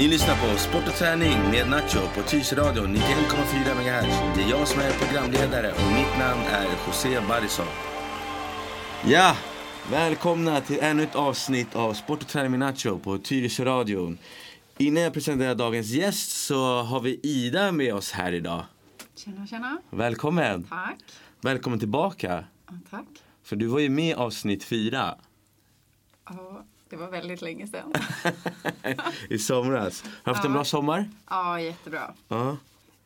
Ni lyssnar på Sport och träning med Nacho på Tyresöradion 91,4 MHz. Det är jag som är programledare och mitt namn är José Barrison. Ja, välkomna till ännu ett avsnitt av Sport och träning med Nacho på Tyresöradion. Innan jag presenterar dagens gäst så har vi Ida med oss här idag. Tjena, tjena. Välkommen! Tack. Välkommen tillbaka. Ja, tack. För du var ju med i avsnitt fyra Ja, det var väldigt länge sedan. i somras. Har haft en Ja. bra sommar? Ja, jättebra. Ja.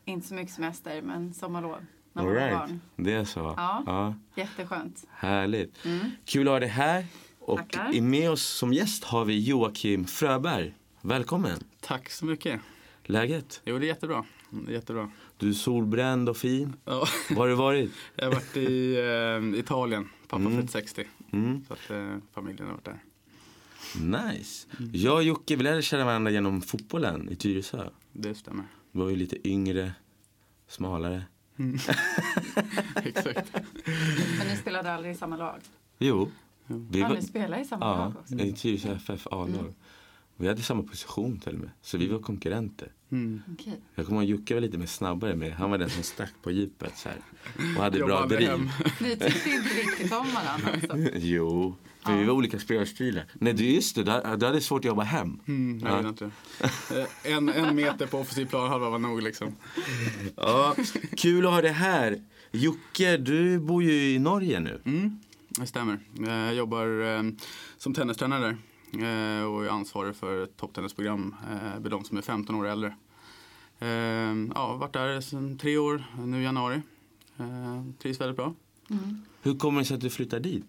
Inte så mycket semester, men sommarlov. När All man var right. barn. Det är så? Ja. ja. Jätteskönt. Härligt. Mm. Kul att ha dig här. Och Tackar. i- med oss som gäst har vi Joakim Fröberg. Välkommen. Tack så mycket. Läget? Jo, det är jättebra. Jättebra. Du är solbränd och fin. Ja, Var har du varit? jag har varit i eh, Italien. Pappa Mm. fyllt 60. Mm. Så att eh, familjen har varit där. Nice. Jag och Jocke vi lärde känna varandra genom fotbollen i Tyresö. Det stämmer. Vi var ju lite yngre, smalare. Exakt. Men ni spelade aldrig i samma lag? Jo. Vi Ja, var, ni spelade i samma ja, lag också? i Tyresö FF A-lag. Vi hade samma position till och med. Så vi var konkurrenter. Mm. Okej. Jag kommer ihåg Jocke var lite mer snabbare med. Han var den som stack på djupet så här. Och hade bra driv. hem. Ni tyckte inte riktigt om varandra alltså? Jo, för vi var olika spelarstilar. Nej, du just det, du, du hade svårt att jobba hem. Mm, jag Ja. inte. Eh, en, en meter på offensiv planhalva var nog liksom. Ja, kul att ha dig här. Jocke, du bor ju i Norge nu. Mm, det stämmer. Jag jobbar eh, som tennistränare eh, och är ansvarig för ett topptennisprogram med de som är 15 år äldre. Ja, har varit där sedan tre år, nu i januari. Trivs väldigt bra. Mm. Hur kommer det sig att du flyttar dit?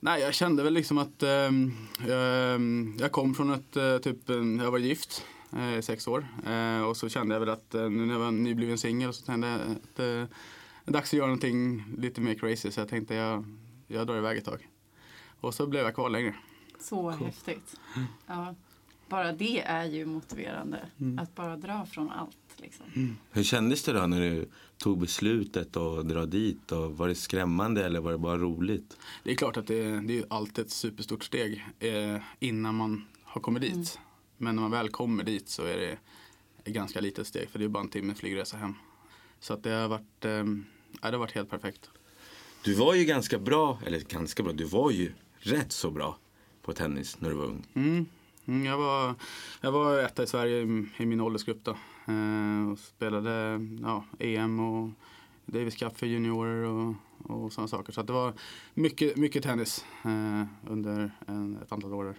Nej, jag kände väl liksom att ehm, ehm, jag kom från ett, eh, typ, en- jag var gift eh, i sex år. Eh, och så kände jag väl att eh, nu när jag var nybliven singel så kände jag att eh, det är dags att göra någonting lite mer crazy. Så jag tänkte jag, jag drar iväg ett tag. Och så blev jag kvar längre. Så häftigt. Ja. Bara det är ju motiverande. Att bara dra från allt. Liksom. Hur kändes det då när du tog beslutet att dra dit? Och var det skrämmande eller var det bara roligt? Det är klart att det, det är alltid ett superstort steg eh, innan man har kommit dit. Men när man väl kommer dit så är det ett ganska litet steg för det är bara en timme flygresa hem. Så att det har varit, eh, det har varit helt perfekt. Du var ju ganska bra, eller ganska bra, du var ju rätt så bra på tennis när du var ung. Mm. Mm, jag, var, jag var etta i Sverige i, i min åldersgrupp då. Eh, och spelade ja, EM och Davis Cup för juniorer och, och sådana saker. Så det var mycket, mycket tennis eh, under en, ett antal år. där.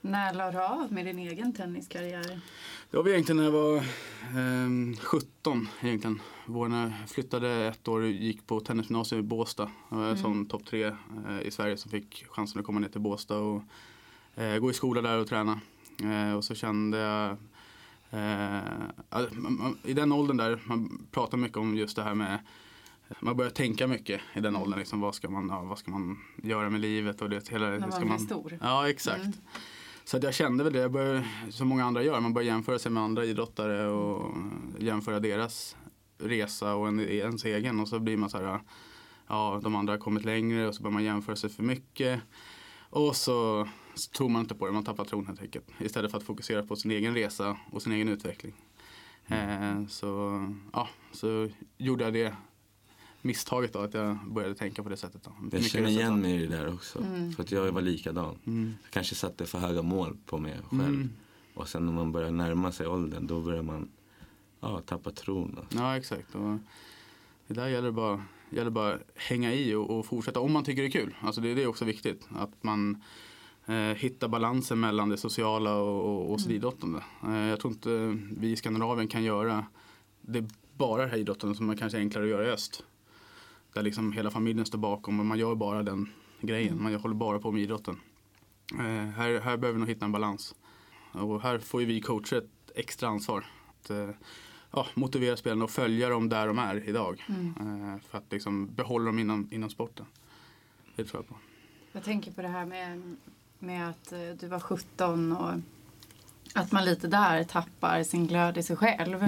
När la du av med din egen tenniskarriär? Det var egentligen när jag var eh, 17 egentligen. Vår när jag flyttade ett år och gick på tennisgymnasium i Båstad. Jag var sån topp tre eh, i Sverige som fick chansen att komma ner till Båstad och eh, gå i skola där och träna. Eh, och så kände jag eh, ja, man, man, i den åldern där, man pratar mycket om just det här med man börjar tänka mycket i den åldern. Liksom, vad, ska man, ja, vad ska man göra med livet? Och det, hela, hur man ska blir man, stor. Ja, exakt. Mm. Så att jag kände väl det, jag började, som många andra gör, man börjar jämföra sig med andra idrottare och jämföra deras resa och en, ens egen och så blir man så här, ja de andra har kommit längre och så börjar man jämföra sig för mycket. Och så, så tror man inte på det, man tappar tron helt enkelt. Istället för att fokusera på sin egen resa och sin egen utveckling. Eh, så, ja, så gjorde jag det misstaget då att jag började tänka på det sättet. Då. Jag känner igen mig i det där också. För att jag var likadan. Mm. Jag kanske satte för höga mål på mig själv. Mm. Och sen när man börjar närma sig åldern då börjar man ja, tappa tron. Alltså. Ja, exakt. Och det där gäller bara, gäller bara hänga i och, och fortsätta om man tycker det är kul. Alltså det, det är också viktigt. Att man eh, hittar balansen mellan det sociala och, och, och idrottande. Eh, jag tror inte vi i Skandinavien kan göra det bara det här idrottandet som man kanske är enklare att göra i öst. Där liksom hela familjen står bakom och man gör bara den grejen. Man håller bara på med idrotten. Eh, här, här behöver vi nog hitta en balans. Och här får ju vi coacher ett extra ansvar. Att, ja, motivera spelarna och följa dem där de är idag. Eh, för att liksom behålla dem inom, inom sporten. Det tror jag på. Jag tänker på det här med, med att eh, du var 17 och att man lite där tappar sin glöd i sig själv.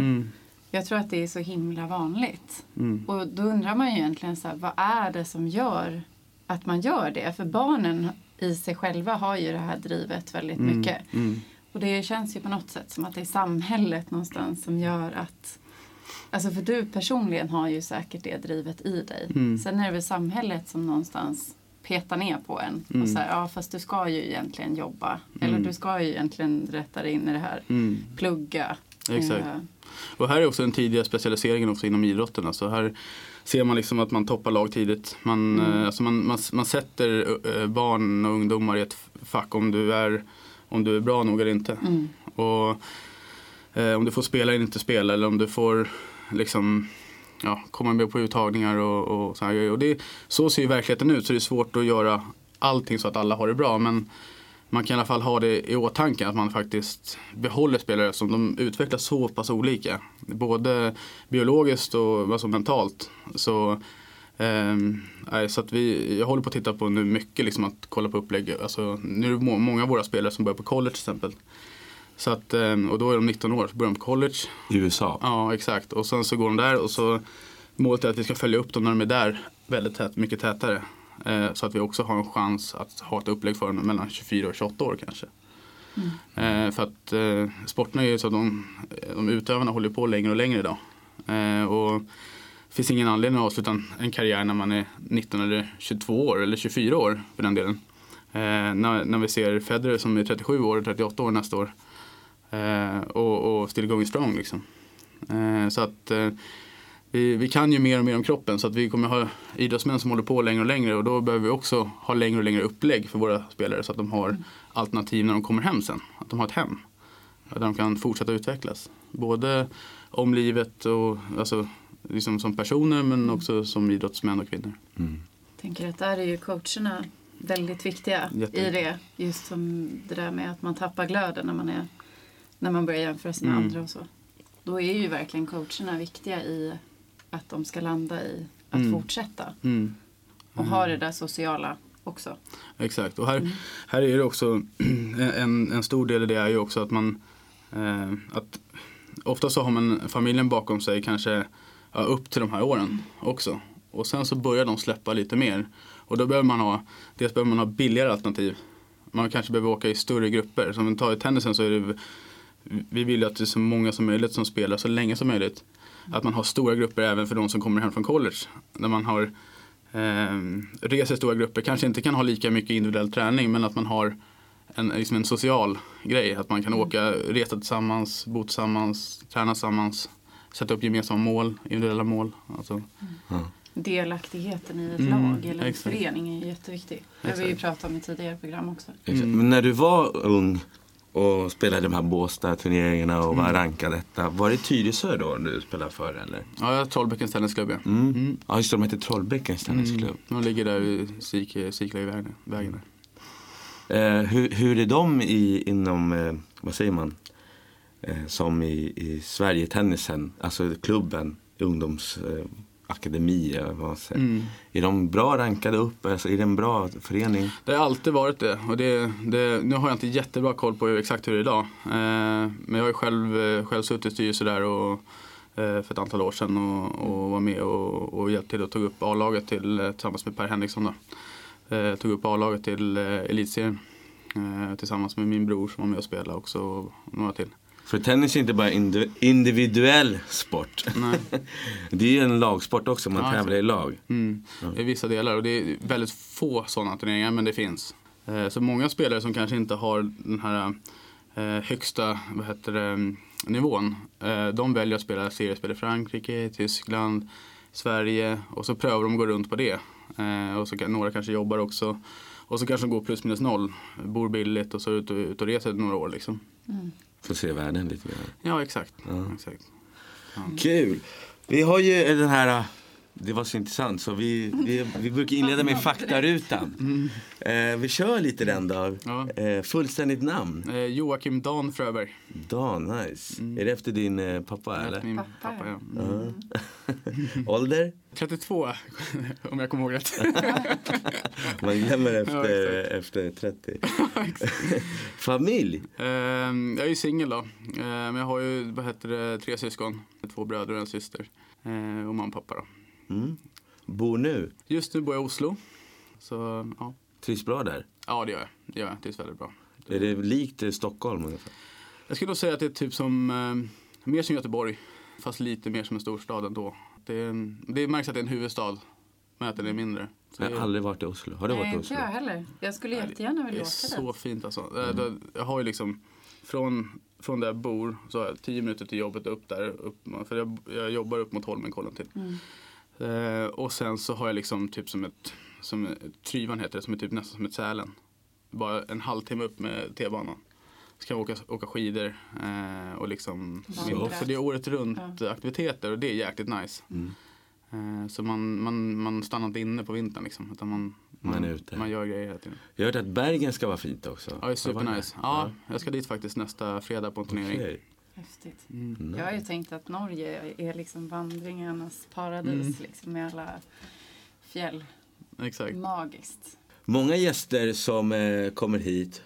Jag tror att det är så himla vanligt. Mm. Och då undrar man ju egentligen så här, vad är det som gör att man gör det? För barnen i sig själva har ju det här drivet väldigt mycket. Mm. Och det känns ju på något sätt som att det är samhället någonstans som gör att Alltså för du personligen har ju säkert det drivet i dig. Mm. Sen är det väl samhället som någonstans petar ner på en. Mm. Och säger, ja fast du ska ju egentligen jobba. Eller Mm. du ska ju egentligen rätta dig in i det här. Mm. Plugga. Exakt. Eh, Och här är också den tidiga specialiseringen också inom idrotten. Alltså här ser man liksom att man toppar lag tidigt. Man, Mm. eh, alltså man, man, man sätter eh, barn och ungdomar i ett fack om du är, om du är bra nog eller inte. Mm. Och eh, om du får spela eller inte spela eller om du får liksom ja, komma med på uttagningar och, och så här grejer. Och det, så ser ju verkligheten ut så det är svårt att göra allting så att alla har det bra. Men man kan i alla fall ha det i åtanke att man faktiskt behåller spelare som de utvecklas så pass olika. Både biologiskt och alltså mentalt. Så, eh, så att vi, jag håller på att titta på nu mycket liksom att kolla på upplägg. Alltså, nu är det må- många av våra spelare som börjar på college till exempel. Så att, ehm, och då är de 19 år, så börjar de på college. I USA. Ja, exakt. Och sen så går de där och så målet är att vi ska följa upp dem när de är där väldigt tät, mycket tätare. Eh, så att vi också har en chans att ha ett upplägg för dem mellan 24 och 28 år kanske. Eh, för att eh, sporterna är ju så att de, de utövarna håller på längre och längre idag. Och det finns ingen anledning att avsluta en, karriär när man är 19 eller 22 år eller 24 år för den delen. Eh, när, när vi ser Federer som är 37 år och 38 år nästa år. Eh, och, och still going strong liksom. Eh, så att eh, vi, vi kan ju mer och mer om kroppen så att vi kommer ha idrottsmän som håller på längre och längre och då behöver vi också ha längre och längre upplägg för våra spelare så att de har alternativ när de kommer hem sen. Att de har ett hem. Där de kan fortsätta utvecklas. Både om livet och alltså, liksom som personer men också som idrottsmän och kvinnor. Mm. tänker att där är ju coacherna väldigt viktiga i det. Just som det där med att man tappar glöden när man, är, när man börjar jämföra sig med Mm. andra och så. Då är ju verkligen coacherna viktiga i att de ska landa i att Mm. fortsätta. Mm. Och ha det där sociala också. Exakt, och här, Mm. här är det också en, en stor del i det är ju också att man eh, att ofta så har man familjen bakom sig kanske ja, upp till de här åren också. Och sen så börjar de släppa lite mer. Och då behöver man ha, dels behöver man ha billigare alternativ. Man kanske behöver åka i större grupper. Som tar i tennisen så är det, vi vill ju att det är så många som möjligt som spelar så länge som möjligt. Att man har stora grupper även för de som kommer hem från college. Där man har eh, reser i stora grupper, kanske inte kan ha lika mycket individuell träning men att man har en, liksom en social grej. Att man kan åka, resa tillsammans, bo tillsammans, träna tillsammans, sätta upp gemensamma mål, individuella mål. Alltså, Delaktigheten i ett Mm, lag eller en exakt. förening är jätteviktig. Det har vi ju pratat om i tidigare program också. Mm. Men när du var ung och spelade de här Båstad-turneringarna och var rankad detta. Var det Tyresö då du spelade för eller? ja, Trollbäckens tennisklubb ja. Mm. Mm. Ja just det, de hette Trollbäckens tennisklubb. Mm. De ligger där vid Sik- Siklavägen. vägen där. Eh, hur, hur är de i, inom, eh, vad säger man, eh, som i, i Sverige-tennisen, alltså klubben, ungdomsakademi, eh, akademi, vad säger. Mm. Är de bra rankade upp? Alltså, är det en bra förening? Det har alltid varit det. Och det, det. Nu har jag inte jättebra koll på exakt hur det är idag. Eh, men jag har själv, eh, själv suttit i styrelse där och, eh, för ett antal år sedan och, och var med och, och hjälpte till och tog upp A-laget till, eh, tillsammans med Per Henriksson. Då. Eh, tog upp A-laget till eh, elitserien. Eh, tillsammans med min bror som var med och spelade också och några till. För tennis är inte bara indi- individuell sport. Nej. Det är ju en lagsport också, man Ja, tävlar i lag. Mm. I vissa delar och det är väldigt få sådana turneringar men det finns. Eh, Så många spelare som kanske inte har den här eh, högsta vad heter det, nivån. eh, De väljer att spela seriespel i Frankrike, Tyskland, Sverige och så prövar de att gå runt på det. Och så kan, några kanske jobbar också. Och så kanske de går plus minus noll, bor billigt och så ut och, ut och reser några år liksom. Får se världen lite grann. Ja exakt. Ja. exakt. Kul! Vi har ju den här, det var så intressant så vi, vi, vi brukar inleda med faktarutan. Eh, vi kör lite den då. Ja. Eh, fullständigt namn? Eh, Joakim Dan Fröberg. Dan, nice. Är det efter din eh, pappa eller? Min Pappa, pappa, ja. ja. Mm. Ålder? 32 om jag kommer ihåg rätt. Man glömmer Ja, efter, exakt. efter 30. Familj? Ehm, jag är ju singel då. Ehm, men jag har ju vad heter det, tre syskon. Två bröder och en syster. Ehm, och mamma och pappa då. Mm. Bor nu? Just nu bor jag i Oslo. Så ja, Trivs bra där? ja det gör jag. Det gör jag. Det är väldigt bra. Är det likt eh, Stockholm ungefär? Jag skulle nog säga att det är typ som, eh, mer som Göteborg. Fast lite mer som en storstad ändå. Det, är det märks att det är en huvudstad. Men att den är mindre. Så Jag det har är- aldrig varit i Oslo. Har du Nej, varit i inte Oslo? jag heller. Jag skulle Nej, jättegärna Det vilja är åka så dit. fint alltså. Eh, då- Jag har ju liksom från, från där jag bor så har jag tio minuter till jobbet upp där. Upp, för jag, jag jobbar upp mot Holmenkollen till. Mm. Eh, och sen så har jag liksom typ som ett, som Tryvan heter det, som är typ nästan som ett Sälen. Bara en halvtimme upp med T-banan. Så kan jag åka, åka skidor eh, och liksom Vandra. Så det är året runt aktiviteter och det är jäkligt nice. Mm. Eh, så man, man, man stannar inte inne på vintern liksom. Utan man, Man ute. man gör grejer hela tiden. Jag har hört att Bergen ska vara fint också. Ja, det är supernice. Ja, jag ska dit faktiskt nästa fredag på en turnering. Okej. Häftigt. Mm. Jag har ju tänkt att Norge är liksom vandringarnas paradis Mm. liksom, med alla fjäll. Exakt. Magiskt. Många gäster som eh, kommer hit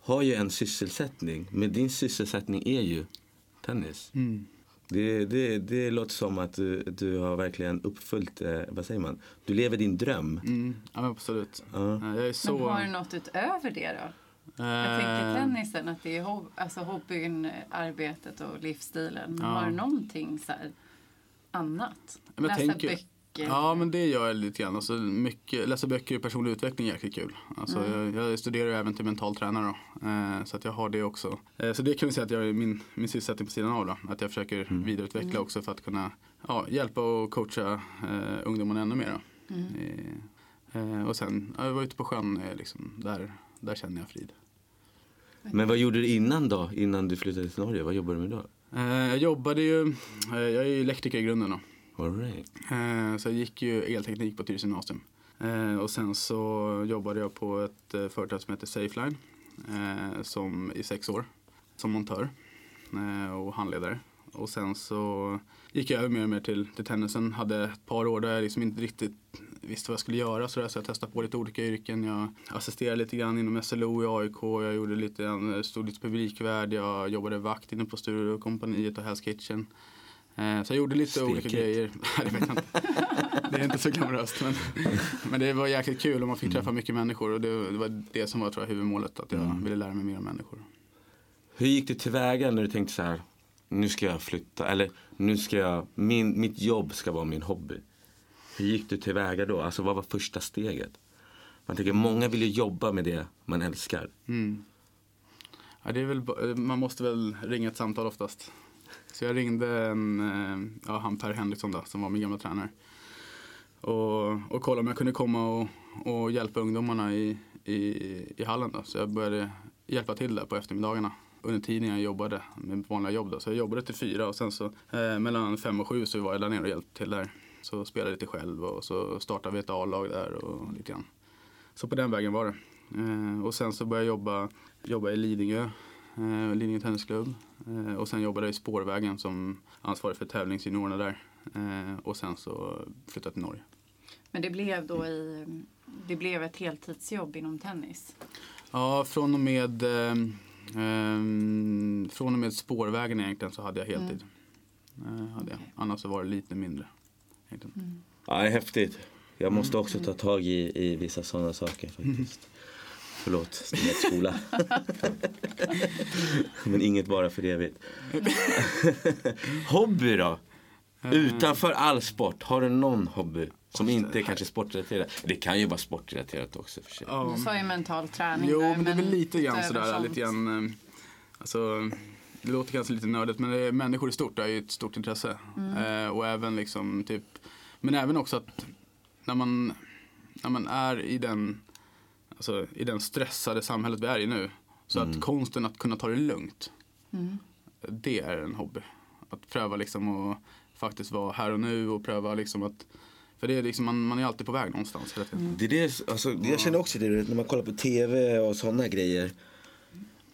har ju en sysselsättning. Men din sysselsättning är ju tennis. Mm. Det, det, det låter som att du, du har verkligen uppfyllt, eh, vad säger man? Du lever din dröm. Mm. Ja, men absolut. Ja. Jag är så... Men har du något utöver det då? Jag tänker tennisen, att det är hob- alltså hobbyn, arbetet och livsstilen. Men Ja. har du någonting så här annat? Men jag Läsa tänker- böcker? Ja men det gör jag lite grann. Alltså, mycket, läsa böcker i personlig utveckling är jäkligt kul. Alltså, Mm. jag, jag studerar även till mental tränare då. Eh, så att jag har det också. Eh, så det kan vi säga att jag är min, min sysselsättning på sidan av då. Att jag försöker Mm. vidareutveckla Mm. också för att kunna ja, hjälpa och coacha eh, ungdomarna ännu mer. Då. Mm. Eh, eh, och sen, ja, jag var ute på sjön, eh, liksom, där, där känner jag frid. Men vad gjorde du innan då? Innan du flyttade till Norge? Vad jobbade du med då? Eh, jag jobbade ju, eh, jag är ju elektriker i grunden då. All right. Eh, Så jag gick ju elteknik på Tyresö gymnasium. Och sen så jobbade jag på ett företag som heter Safeline som, i sex år som montör och handledare. Och sen så gick jag över mer och mer till, till tennisen. Hade ett par år där jag liksom inte riktigt visste vad jag skulle göra så, där, så jag testade på lite olika yrken. Jag assisterade lite grann inom SLO i AIK. Jag gjorde lite, grann- stod lite publikvärd. Jag jobbade vakt inne på Sturecompagniet och Hell's Kitchen. Eh, Så jag gjorde lite olika Stekigt. grejer. Nej, det är inte så glamoröst. Men, men det var jäkligt kul och man fick träffa mycket människor. Och det, det var det som var tror jag, huvudmålet. Att jag Mm. ville lära mig mer om människor. Hur gick det tillväga när du tänkte så här, nu ska jag flytta, eller nu ska jag, min, mitt jobb ska vara min hobby. Hur gick du tillväga då? Alltså vad var första steget? Man tänker, många vill ju jobba med det man älskar. Mm. Ja, det är väl, eh, man måste väl ringa ett samtal oftast. Så jag ringde en, eh, ja, han Per Henriksson då, som var min gamla tränare. Och, och kollade om jag kunde komma och, och hjälpa ungdomarna i, i, i hallen. Då. Så jag började hjälpa till där på eftermiddagarna. Under tiden jag jobbade med vanliga jobb. Då. Så jag jobbade till fyra och sen så eh, mellan fem och sju så var jag där nere och hjälpte till där. Så spelade lite själv och så startade vi ett A-lag där och lite grann. Så på den vägen var det. Eh, och sen så började jag jobba, jobba i Lidingö, eh, Lidingö Tennisklubb. Eh, och sen jobbade jag i Spårvägen som ansvarig för tävlingsjuniorerna där. Eh, och sen så flyttade jag till Norge. Men det blev då i, det blev ett heltidsjobb inom tennis. Ja, från och med, eh, eh, från och med Spårvägen egentligen så hade jag heltid. Eh, hade jag. Okej. Annars så var det lite mindre. egentligen. Ja, det är häftigt. Jag måste också ta tag i, i vissa sådana saker faktiskt. Förlåt, skola. Men inget bara för evigt. hobby då? Utanför all sport, har du någon hobby? Som inte är kanske sportrelaterad? Det kan ju vara sportrelaterat också för sig. Ja. Du sa ju mental träning Jo, där, men det är väl lite grann sådär, lite grann, eh, alltså, det låter kanske lite nördigt men det är, människor i stort är ju ett stort intresse. Eh, och även liksom typ, men även också att när man, när man är i den, alltså, i den stressade samhället vi är i nu. Så att konsten att kunna ta det lugnt, Mm. det är en hobby. Att pröva liksom att faktiskt vara här och nu och pröva liksom att, för det är liksom, man, man är alltid på väg någonstans hela tiden. Det är det, alltså, jag känner också det när man kollar på tv och sådana grejer.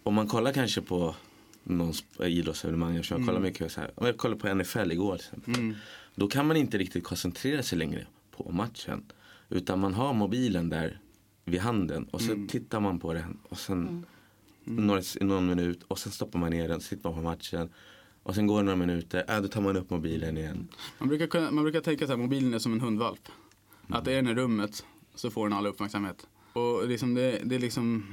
Om man kollar kanske på någon sp- idrottsevenemang, jag kollar mycket så här. Om jag kollar på NFL igår till exempel. Mm. Då kan man inte riktigt koncentrera sig längre på matchen. Utan man har mobilen där vid handen och så tittar man på den och sen några, någon minut och sen stoppar man ner den, så tittar man på matchen. Och sen går det några minuter, äh, då tar man upp mobilen igen. Man brukar, man brukar tänka så här, mobilen är som en hundvalp. Att är den i rummet så får den all uppmärksamhet. Och liksom det, det är liksom,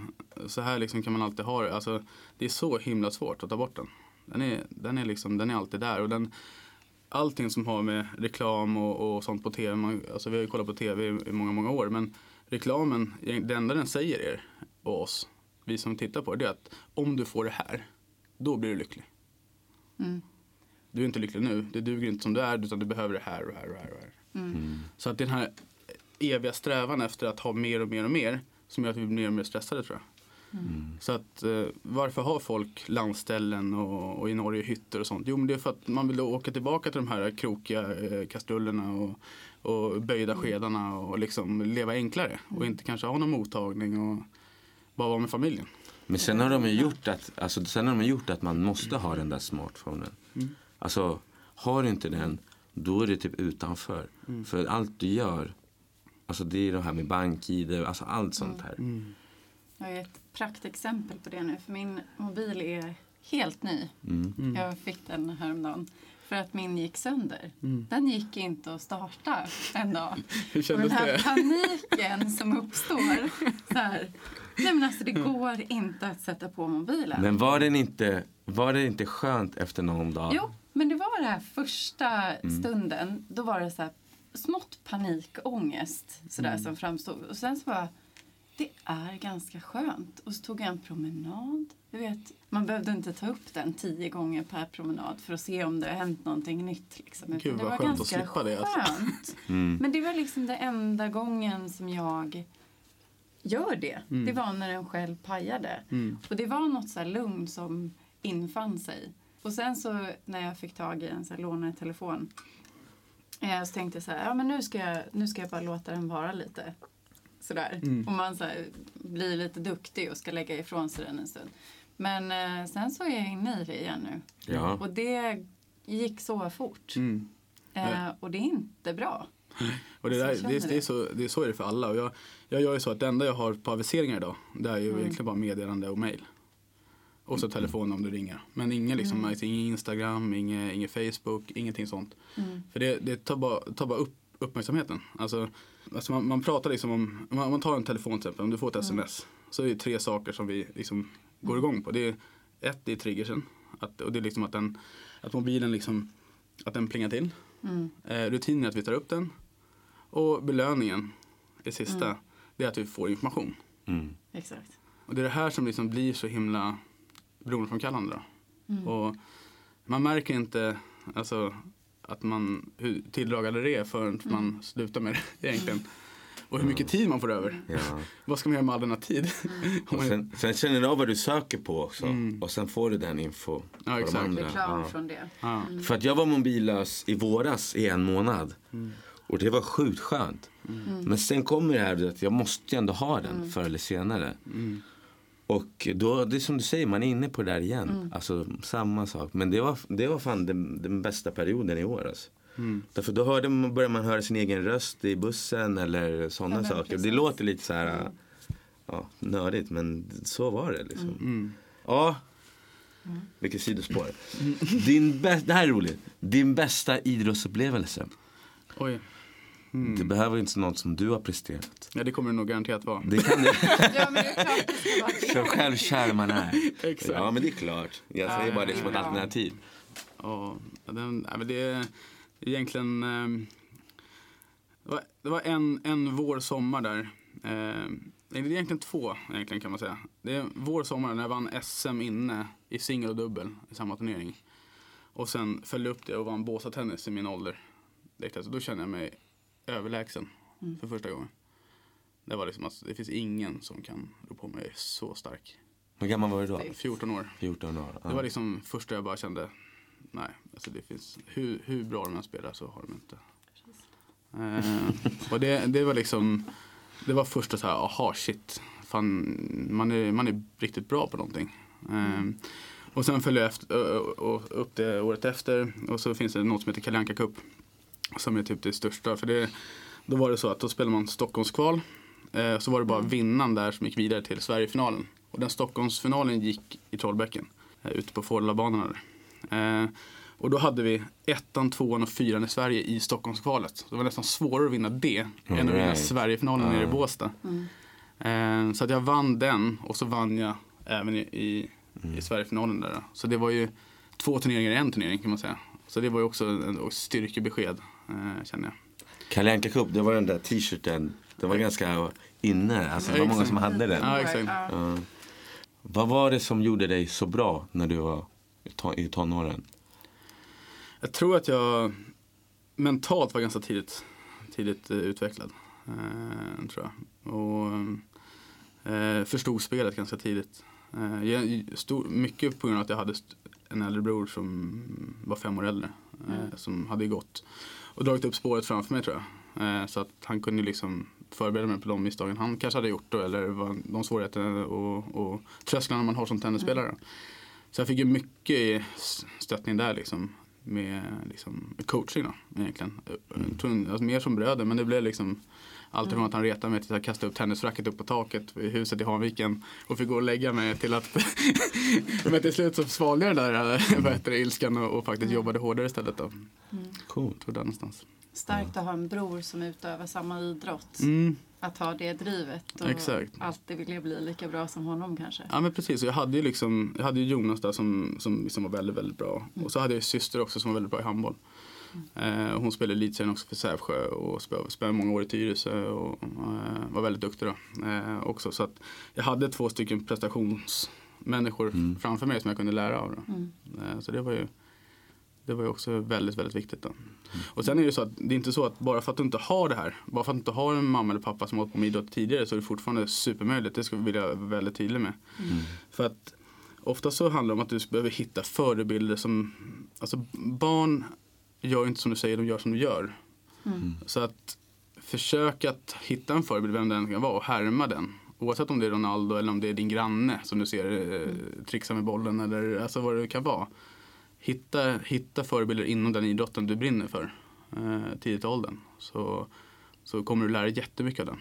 så här liksom kan man alltid ha det. Alltså, det är så himla svårt att ta bort den. Den är, den är, liksom, den är alltid där. Och den, allting som har med reklam och, och sånt på tv. Man, alltså vi har ju kollat på tv i, i många, många år. Men reklamen, det enda den säger er och oss, vi som tittar på det, det är att om du får det här, då blir du lycklig. Mm. Du är inte lycklig nu, det duger inte som du är, utan du behöver det här och här och här. Och här. Mm. Så att den här eviga strävan efter att ha mer och mer och mer som gör att vi blir mer och mer stressade tror jag. Så att eh, varför har folk landställen och, och i Norge hytter och sånt? Jo men det är för att man vill åka tillbaka till de här krokiga eh, kastrullerna och, och böjda skedarna och liksom leva enklare och inte kanske ha någon mottagning och bara vara med familjen. Men sen har de ju gjort att, alltså, sen har de gjort att man måste ha den där smartphonen. Alltså, har du inte den, då är du typ utanför. För allt du gör, alltså det är det här med bank-id, alltså allt sånt här. Jag har ett praktexempel på det nu. För min mobil är helt ny. Mm. Jag fick den häromdagen. För att min gick sönder. Den gick inte att starta en dag. Hur Och kändes den här det? paniken som uppstår. Så här. Nej men alltså det går inte att sätta på mobilen. Men var, den inte, var det inte skönt efter någon dag? Jo, men det var det här första stunden. Då var det så här smått panikångest sådär, som framstod. Och sen så bara, det är ganska skönt. Och så tog jag en promenad. Du vet, man behövde inte ta upp den tio gånger per promenad för att se om det har hänt någonting nytt. Liksom. Gud, det var skönt att ganska slippa det, alltså. skönt. Men det var liksom den enda gången som jag gör det. Det var när den själv pajade. Och det var något så här lugn som infann sig. Och sen så när jag fick tag i en så här lånad telefon eh, så tänkte jag så här, ja men nu ska jag, nu ska jag bara låta den vara lite sådär. Och man så här, blir lite duktig och ska lägga ifrån sig den en stund. Men eh, sen så är jag inne i det igen nu. Ja. Och det gick så fort. Mm. Eh, och det är inte bra. Och det, där, det, det, är så, det är så är det för alla. Och jag, jag gör ju så att det enda jag har på aviseringar idag det är ju Mm. egentligen bara meddelande och mail. Och så telefon om du ringer. Men ingen liksom, Mm. alltså, ingen Instagram, ingen, ingen Facebook, ingenting sånt. Mm. För det, det tar bara, tar bara upp uppmärksamheten. Alltså, alltså man, man pratar liksom om, man, man tar en telefon till exempel, om du får ett Mm. sms. Så är det tre saker som vi liksom går igång på. Det är, ett, det är triggersen. Att, och det är liksom att, den, att mobilen liksom, att den plingar till. Mm. Eh, rutinen är att vi tar upp den. Och belöningen, det sista, Mm. det är att vi får information. Mm. Exakt. Och det är det här som liksom blir så himla beroendeframkallande. Mm. Och man märker inte alltså, att man, hur tilldragande det är förrän Mm. man slutar med det egentligen. Och hur mycket tid man får över. Ja. Vad ska man göra med all denna tid? Mm. Och sen, sen känner du av vad du söker på också. Mm. Och sen får du den info. Ja, på de exakt. andra. Ja. från det. ja. För att jag var mobillös i våras i en månad. Mm. Och det var sjukt skönt. Men sen kommer det här att jag måste ändå ha den förr eller senare. Mm. Och då, det är som du säger, man är inne på det där igen. Alltså samma sak. Men det var, det var fan den, den bästa perioden i år. Alltså. Mm. Därför då hörde man, började man höra sin egen röst i bussen eller sådana Ja, saker. Det precis. låter lite så här ja, nördigt men så var det liksom. Mm. Ja, vilket sidospår. Din bä- det här är roligt. Din bästa idrottsupplevelse. Oj. Det Mm. behöver inte vara något som du har presterat. Ja, det kommer det nog garanterat vara. Det kan det. Ja, men det är klart det ska vara det. Så självkär man är. Exakt. Ja men det är klart. Jag säger bara det som ett Ja. alternativ. Ja, den, nej, men det är egentligen... ehm, det var, det en, en vår, sommar där. ehm, det är egentligen två egentligen kan man säga. Det är vår, sommar när jag vann SM inne i singel och dubbel i samma turnering. Och sen följde upp det och vann Båstad-tennis i min ålder. Direkt efter. Då kände jag mig överlägsen för första gången. Det var liksom alltså, det finns ingen som kan rå på mig. Jag är så stark. Hur gammal var du då? 14 år. 14 år. Det var liksom första jag bara kände, nej, alltså det finns, hur, hur bra de än spelar så har de inte. Eh, och det, det var liksom, det var första så här, aha shit, fan, man är, man är riktigt bra på någonting. Eh, och sen följde jag efter, ö, ö, upp det året efter och så finns det något som heter Kalle Anka Cup. Som är typ det största, för det, då var det så att då spelar man Stockholmskval. Eh, så var det bara vinnaren där som gick vidare till Sverigefinalen. Och den Stockholmsfinalen gick i Trollbäcken. Eh, ute på Fårlabanan där. Eh, och då hade vi ettan, tvåan och fyran i Sverige i Stockholmskvalet. Så det var nästan svårare att vinna det än att vinna. Sverigefinalen nere i. Båstad. Eh, så att jag vann den och så vann jag även i, i, i Sverigefinalen där. Då. Så det var ju två turneringar i en turnering kan man säga. Så det var ju också en styrkebesked eh, känner jag. Kalle Anka Cup, det var den där t-shirten. Det var ganska inne. Alltså, det var många som hade den. Ja, exakt. Ja. Vad var det som gjorde dig så bra när du var i tonåren? Jag tror att jag mentalt var ganska tidigt, tidigt eh, utvecklad. Eh, tror jag. Och eh, förstod spelet ganska tidigt. Eh, mycket på grund av att jag hade en äldre bror som var fem år äldre. Eh, Som hade gått och dragit upp spåret framför mig tror jag. Eh, så att han kunde liksom förbereda mig på de misstagen han kanske hade gjort då, eller de svårigheterna och, och trösklarna man har som tennisspelare. Så jag fick ju mycket stöttning där liksom. Med liksom, coaching då egentligen. Jag tror, alltså, mer som bröder men det blev liksom allt från att han retade mig till att kasta upp tennisracket upp på taket i huset i Hanviken och fick gå och lägga mig till att Men till slut så svalde jag den där vad heter det, ilskan och, och faktiskt jobbade hårdare istället då. Coolt. Där någonstans. Starkt att ha en bror som utövar samma idrott. Mm. Att ha det drivet och Exakt. alltid vilja bli lika bra som honom kanske. Ja men precis, jag hade ju liksom, jag hade ju Jonas där som, som liksom var väldigt, väldigt bra. Och så hade jag syster också som var väldigt bra i handboll. Eh, hon spelade elitserien också för Sävsjö och spelade, spelade många år i Tyresö och eh, var väldigt duktig då. Eh, också. Så att jag hade två stycken prestationsmänniskor framför mig som jag kunde lära av. Då. Mm. Eh, så det var ju det var ju också väldigt, väldigt viktigt. Då. Och sen är det så att det är inte så att bara för att du inte har det här, bara för att du inte har en mamma eller pappa som har hållit på med idrott tidigare så är det fortfarande supermöjligt. Det ska vi vilja vara väldigt tydlig med. För att ofta så handlar det om att du behöver hitta förebilder som, alltså barn gör inte som du säger, de gör som du gör. Så att försök att hitta en förebild, vem den kan vara, och härma den. Oavsett om det är Ronaldo eller om det är din granne som du ser eh, trixa med bollen eller alltså vad det kan vara. Hitta, hitta förebilder inom den idrotten du brinner för eh, tidigt i åldern. Så, så kommer du lära dig jättemycket av den.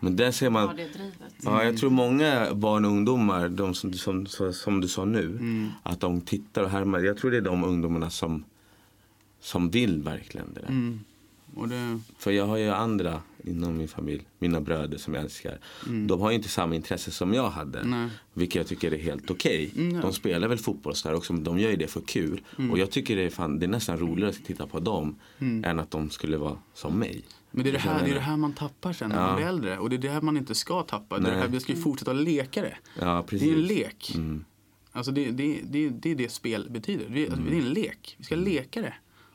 Men där ser man, det drivet. ja, jag tror många barn och ungdomar, de som, som, som, du sa nu, att de tittar och härmar. Jag tror det är de ungdomarna som, som vill verkligen det där. Mm. Och det, För jag har ju andra inom min familj, mina bröder som jag älskar. De har ju inte samma intresse som jag hade. Nej. Vilket jag tycker är helt okej. Mm, ja. De spelar väl fotboll och sådär också men de gör ju det för kul. Och jag tycker det är, fan, det är nästan roligare att titta på dem än att de skulle vara som mig. men det är det, här, det är det här man tappar sen när Ja. man blir äldre. Och det är det här man inte ska tappa. Det är det här, vi ska ju fortsätta leka det. Ja, precis. Det är en lek. Mm. Alltså det, det, det, det är det spel betyder. Det, alltså det är en lek. Vi ska leka det.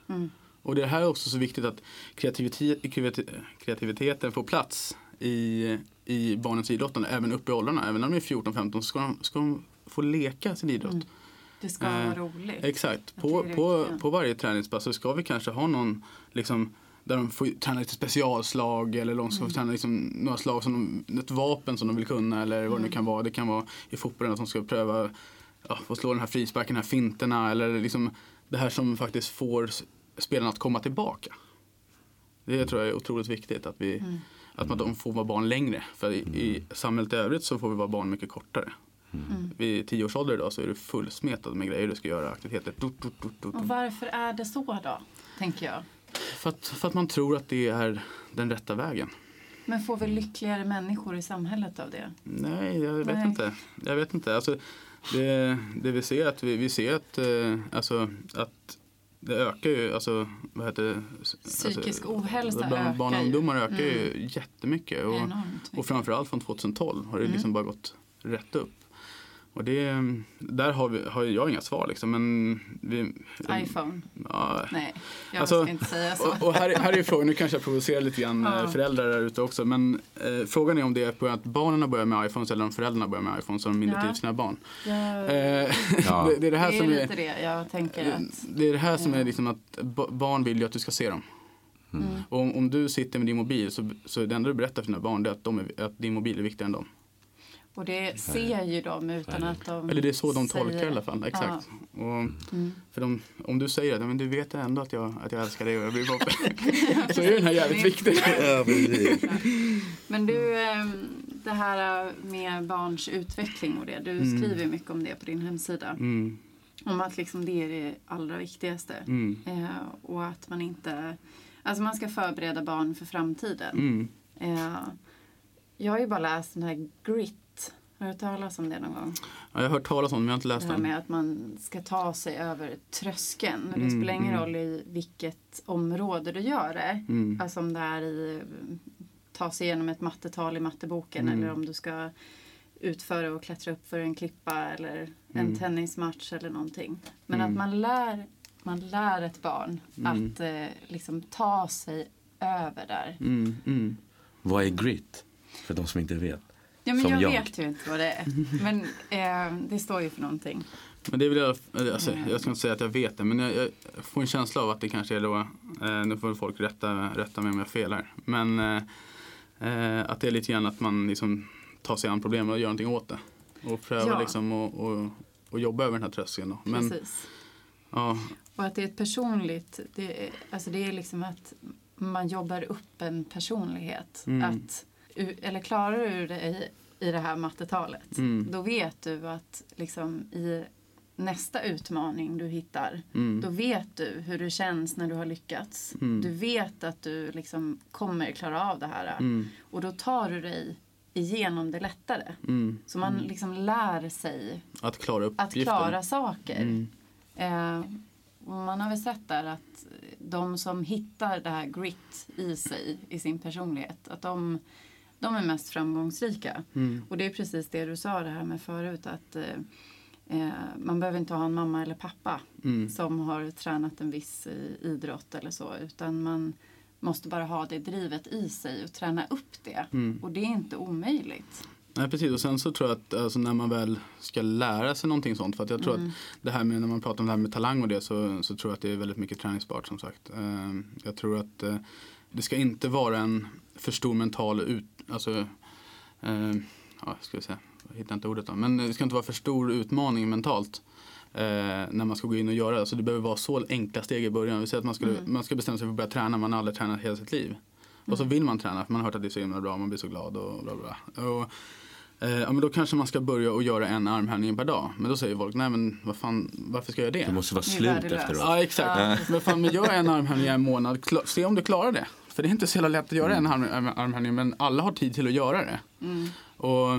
Mm. Och det här är också så viktigt att kreativitet, kreati- kreativiteten får plats i, i barnens idrottande. Även uppe i åldrarna. Även när de är 14-15 så ska de, ska de få leka sin idrott. Mm. Det ska Eh, vara roligt. Exakt. På, på, på varje träningspass så ska vi kanske ha någon liksom, där de får träna lite specialslag eller de ska få träna liksom, några slag som de, ett vapen som de vill kunna eller vad det nu kan vara. Det kan vara i fotbollen att de ska pröva ja, få slå den här frisparken, de här finterna eller liksom det här som faktiskt får spelarna att komma tillbaka. Det tror jag är otroligt viktigt att vi att man, de får vara barn längre. För i, i samhället i övrigt så får vi vara barn mycket kortare. Vid tio års ålder idag så är du fullsmetad med grejer du ska göra, aktiviteter. Tut, tut, tut. Och varför är det så då? Tänker jag. För, att, för att man tror att det är den rätta vägen. Men får vi lyckligare människor i samhället av det? Nej, jag vet Nej. inte. Jag vet inte. Alltså, det, det vi ser att vi, vi ser att, eh, alltså, att det ökar ju, alltså vad heter det? Psykisk alltså, ohälsa bland Barn och ökar ju. ungdomar ökar ju jättemycket. Och, och framförallt från 2012 har det Mm. liksom bara gått rätt upp. Och det, där har, vi, har jag inga svar liksom. Men vi, iPhone? ja, Nej, jag Alltså, ska inte säga så. och, och här, här är ju frågan, nu kanske jag provocerar lite grann Ja. eh, föräldrar där ute också. Men eh, frågan är om det är på att barnen börjar med iPhones eller om föräldrarna börjar med iPhones och de mindre Ja. för sina barn. Eh, Ja. det, det är det här det är som är, det jag tänker att... det är det här som är liksom att ba- barn vill ju att du ska se dem. Mm. Och om, om du sitter med din mobil så, så det enda du berättar för dina barn det är att, de är, att din mobil är viktigare än dem. Och det ser ju de utan att de Eller det är så de säger tolkar i alla fall. Exakt. Och Mm. för de, om du säger att "Ja, men du vet ändå att jag, att jag älskar dig och jag blir bara... så är den här jävligt viktig. Ja. Men du, ehm, det här med barns utveckling och det. Du Mm. skriver ju mycket om det på din hemsida. Mm, Om att liksom det är det allra viktigaste. mm, Eh, och att man inte... Alltså man ska förbereda barn för framtiden. mm. Eh, Jag har ju bara läst den här Grit. Har du hört talas om det någon gång? Ja, jag har hört talas om det, men jag har inte Det läst här med att man ska ta sig över tröskeln. Och det Mm, spelar ingen mm. roll i vilket område du gör det. Mm. Alltså om det är i ta sig igenom ett mattetal i matteboken Mm. eller om du ska utföra och klättra upp för en klippa eller en Mm. tennismatch eller någonting. Men Mm. att man lär, man lär ett barn Mm. att eh, liksom ta sig över där. Mm, mm. Vad är grit? För de som inte vet. Ja, men jag, jag. vet ju inte vad det är. Men eh, det står ju för någonting. Men det är väl, jag- alltså, Mm. jag ska inte säga att jag vet det, men jag, jag får en känsla av att det kanske är då, eh, nu får folk rätta, rätta mig om jag har fel här, men eh, eh, att det är lite grann att man liksom tar sig an problemet och gör någonting åt det. Och prövar Ja. liksom och, och, och jobba över den här tröskeln. Då. Men, Precis. ja, Och att det är ett personligt, det är, alltså det är liksom att man jobbar upp en personlighet. Mm. Att, eller klarar du dig i det här mattetalet, Mm. då vet du att liksom i nästa utmaning du hittar, mm, då vet du hur det känns när du har lyckats. Mm. Du vet att du liksom kommer klara av det här. mm, Och då tar du dig igenom det lättare. mm. Så man liksom lär sig Att klara att klara saker. Mm, Eh, man har väl sett där att de som hittar det här grit i sig, i sin personlighet, att de, de är mest framgångsrika. mm, Och det är precis det du sa det här med förut att eh, eh, man behöver inte ha en mamma eller pappa mm, som har tränat en viss eh, idrott eller så utan man måste bara ha det drivet i sig och träna upp det. mm. Och det är inte omöjligt. Nej precis och sen så tror jag att alltså, när man väl ska lära sig någonting sånt för att jag tror Mm. att det här med när man pratar om det här med talang och det så, så tror jag att det är väldigt mycket träningsbart som sagt. Eh, jag tror att det ska inte vara en för stor mental ut, alltså eh, ja ska vi säga, jag hittar inte ordet då, men det ska inte vara för stor utmaning mentalt. Eh, när man ska gå in och göra det. Så det behöver vara så enkla steg i början. Vi säger att man, skulle, Mm. man ska bestämma sig för att börja träna, man har aldrig tränat hela sitt liv. Och så vill man träna för man har hört att det är så himla bra, man blir så glad och bla. bla. Och, eh, ja, men då kanske man ska börja och göra en armhävning per dag. Men då säger folk, nej men vad fan, varför ska jag göra det? Det måste vara slut efteråt. Ja exakt. Men fan, men gör en armhävning en månad, se om du klarar det. För det är inte så jävla lätt att göra en arm, arm- armhävning men alla har tid till att göra det. Mm. Och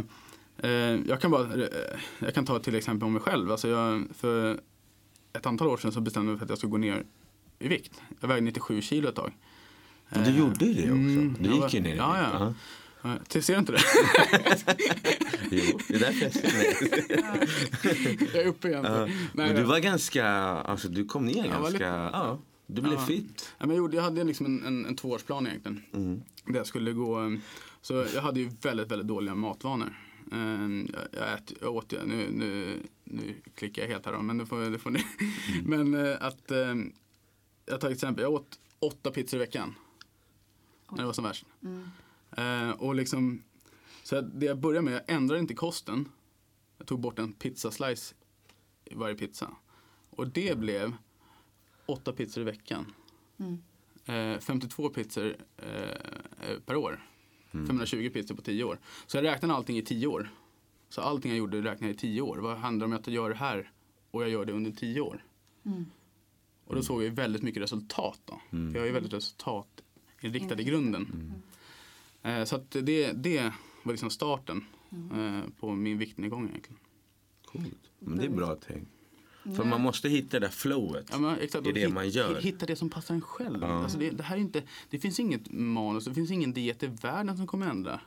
eh, jag kan bara, eh, jag kan ta till exempel om mig själv. Alltså jag, för ett antal år sedan så bestämde jag mig för att jag skulle gå ner i vikt. Jag vägde 97 kilo ett tag. Men du gjorde ju det också. Mm, Du gick ju ner i ja, vikt. ja. Ja. Ja, Ser du inte det? Jo, det är därför jag ser det. jag är uppe igen. Nej, Men du var ganska, alltså du kom ner ganska, lite- ja. Du blev Ja. fit. Ja, men jag, gjorde, jag hade liksom en, en, en tvåårsplan egentligen. Mm. Där jag skulle gå, eh, så jag hade ju väldigt, väldigt dåliga matvanor. Eh, Jag, jag, ät, jag åt, ju- nu, nu, nu klickar jag helt här då, men det får, det får ni. Men eh, att, eh, jag tar ett exempel, jag åt åtta pizzor i veckan. När det var som värst. Mm. Eh, och liksom, så det jag började med, jag ändrade inte kosten. Jag tog bort en pizzaslice i varje pizza. Och det blev åtta pizzor i veckan. Mm. Eh, 52 pizzor eh, eh, per år. 520 pizzor på 10 år. Så jag räknade allting i 10 år. Så allting jag gjorde räknade jag i 10 år. Vad handlar det om att jag gör det här och jag gör det under 10 år? Mm. Och då såg jag väldigt mycket resultat då. Mm. För jag är ju väldigt resultatinriktad i grunden. Eh, så att det, det var liksom starten eh, på min viktnedgång egentligen. Coolt. Men det är bra tänk. För Nej. man måste hitta det där flowet. Ja, men exakt, I det hit- man gör. Hitta det som passar en själv. Ja. Alltså det, det, här är inte, det finns inget manus, det finns ingen diet i världen som kommer ändra.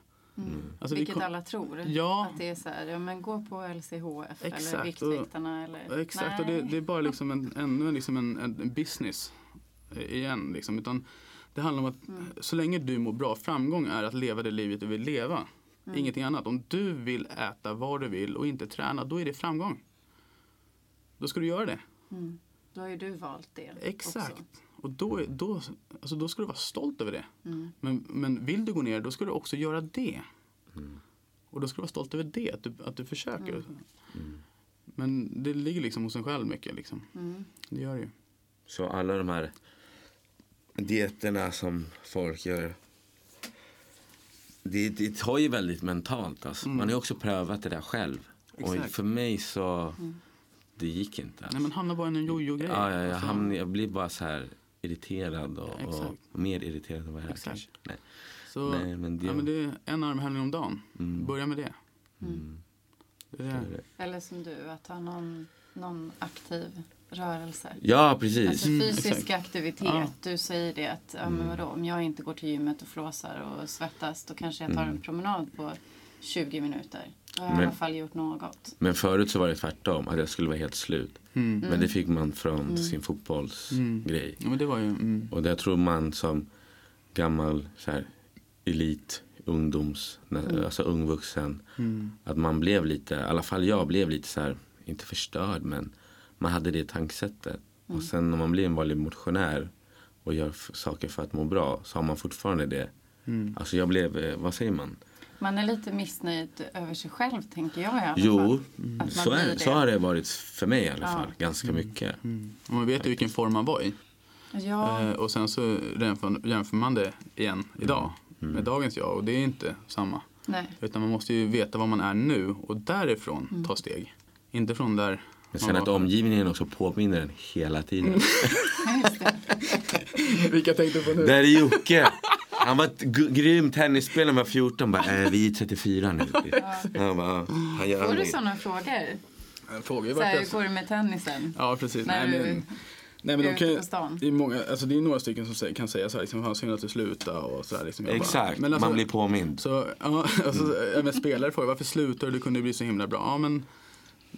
Alltså det Vilket kom- alla tror. Ja. Att det är så här, ja men gå på LCHF eller Exakt, Viktväktarna eller... Exakt, och det, det är bara liksom en, ännu en, liksom en, en business eh, igen. Liksom. Utan det handlar om att Mm. så länge du mår bra, framgång är att leva det livet du vill leva. Mm. Ingenting annat. Om du vill äta vad du vill och inte träna, då är det framgång. Då ska du göra det. Mm. Då har ju du valt det Exakt. också. Och då, då, alltså då ska du vara stolt över det. Mm. Men, men vill du gå ner, då ska du också göra det. Och då ska du vara stolt över det, att du, att du försöker. Men det ligger liksom hos en själv mycket. Liksom. Mm. Det gör det ju. Så alla de här dieterna som folk gör. Det, det tar ju väldigt mentalt. Alltså. Man har ju också prövat det där själv. Och Exakt. för mig så, det gick inte. Nej men hamnar bara i en jojo-grej. Ja, ja, jag, Alltså, hamnar, jag blir bara så här irriterad och, och Exakt. mer irriterad än vad jag är. Nej. Så Nej, men det- ja, men det är en armhävning om dagen. Mm. Börja med det. det. det. Eller som du, att ha någon, någon aktiv rörelse. Ja, precis. Alltså Mm, fysisk exakt. aktivitet. Ja. Du säger det att ja, men vadå, om jag inte går till gymmet och flåsar och svettas då kanske jag tar en promenad på 20 minuter. Då har jag i Men- alla fall gjort något. Men förut så var det tvärtom, att jag skulle vara helt slut. Mm. Men det fick man från sin fotbollsgrej. Ja, men det var ju... Mm. Och där tror man som gammal så här, elit, ungdoms, alltså ungvuxen. Mm. Att man blev lite, i alla fall jag blev lite så här, inte förstörd men man hade det tankesättet. Och sen när man blir en vanlig motionär och gör saker för att må bra så har man fortfarande det. Mm. Alltså jag blev, eh, vad säger man? Man är lite missnöjd över sig själv tänker jag i alla Jo, fall. Att man så, är, så har det varit för mig i alla Ja. fall. Ganska mycket. Mm. Och man vet ju vilken form man var i. Ja, Eh, och sen så jämför, jämför man det igen idag Mm. med dagens jag och det är inte samma. nej. Utan man måste ju veta vad man är nu och därifrån ta steg. Inte från där Men sen att omgivningen också påminner en hela tiden. Det. Vilka tänkte du på nu? Där är Jocke. Han var ett grym tennisspelare när han var 14. Bara, äh, vi är 34 nu. Han bara, "Ja, han gör Får du aldrig." sådana frågor? Är Så här, går det med tennisen? Ja, precis. När Nej, du men, nej, men de kan, det, är många, alltså det är några stycken som kan säga så här, liksom, fan synd att du slutar och så här, liksom, bara- Exakt, Men alltså, man blir påmind. Så, ja, alltså, även spelare får ju, varför slutar du? Du kunde bli så himla bra. Ja, men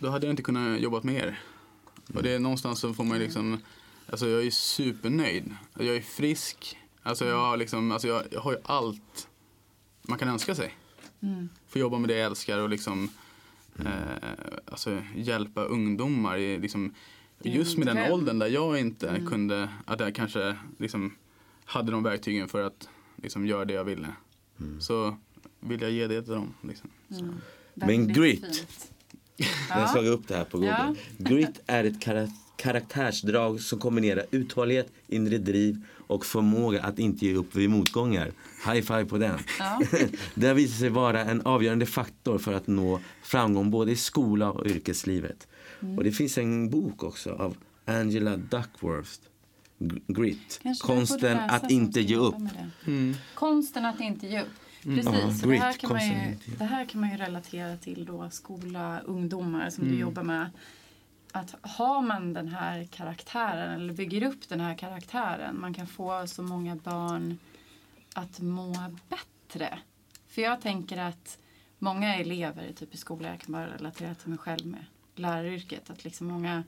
då hade jag inte kunnat jobbat mer. Och det är någonstans så får man liksom, alltså jag är supernöjd. Jag är frisk. Alltså jag har liksom, alltså jag, jag har ju allt man kan önska sig. Mm. Få jobba med det jag älskar och liksom eh, alltså hjälpa ungdomar i liksom, just med en den dröm. åldern där jag inte kunde, att jag kanske liksom hade de verktygen för att liksom göra det jag ville. Så vill jag ge det till dem. Liksom. Mm. Men grit. fint. Jag Ja. slog upp det här på Google. Ja. Grit är ett kara- karaktärsdrag som kombinerar uthållighet, inre driv och förmåga att inte ge upp vid motgångar. High five på den. Ja. Det har visat sig vara en avgörande faktor för att nå framgång både i skola och yrkeslivet. Mm. Och det finns en bok också av Angela Duckworth. Grit. Konsten att inte ge upp. det. Konsten att inte ge upp. Precis, Ja, så det, här kan man ju, det här kan man ju relatera till då skola, ungdomar som Mm. du jobbar med. Att har man den här karaktären eller bygger upp den här karaktären, man kan få så många barn att må bättre. För jag tänker att många elever typ i skolan, jag kan bara relatera till mig själv med läraryrket, att liksom många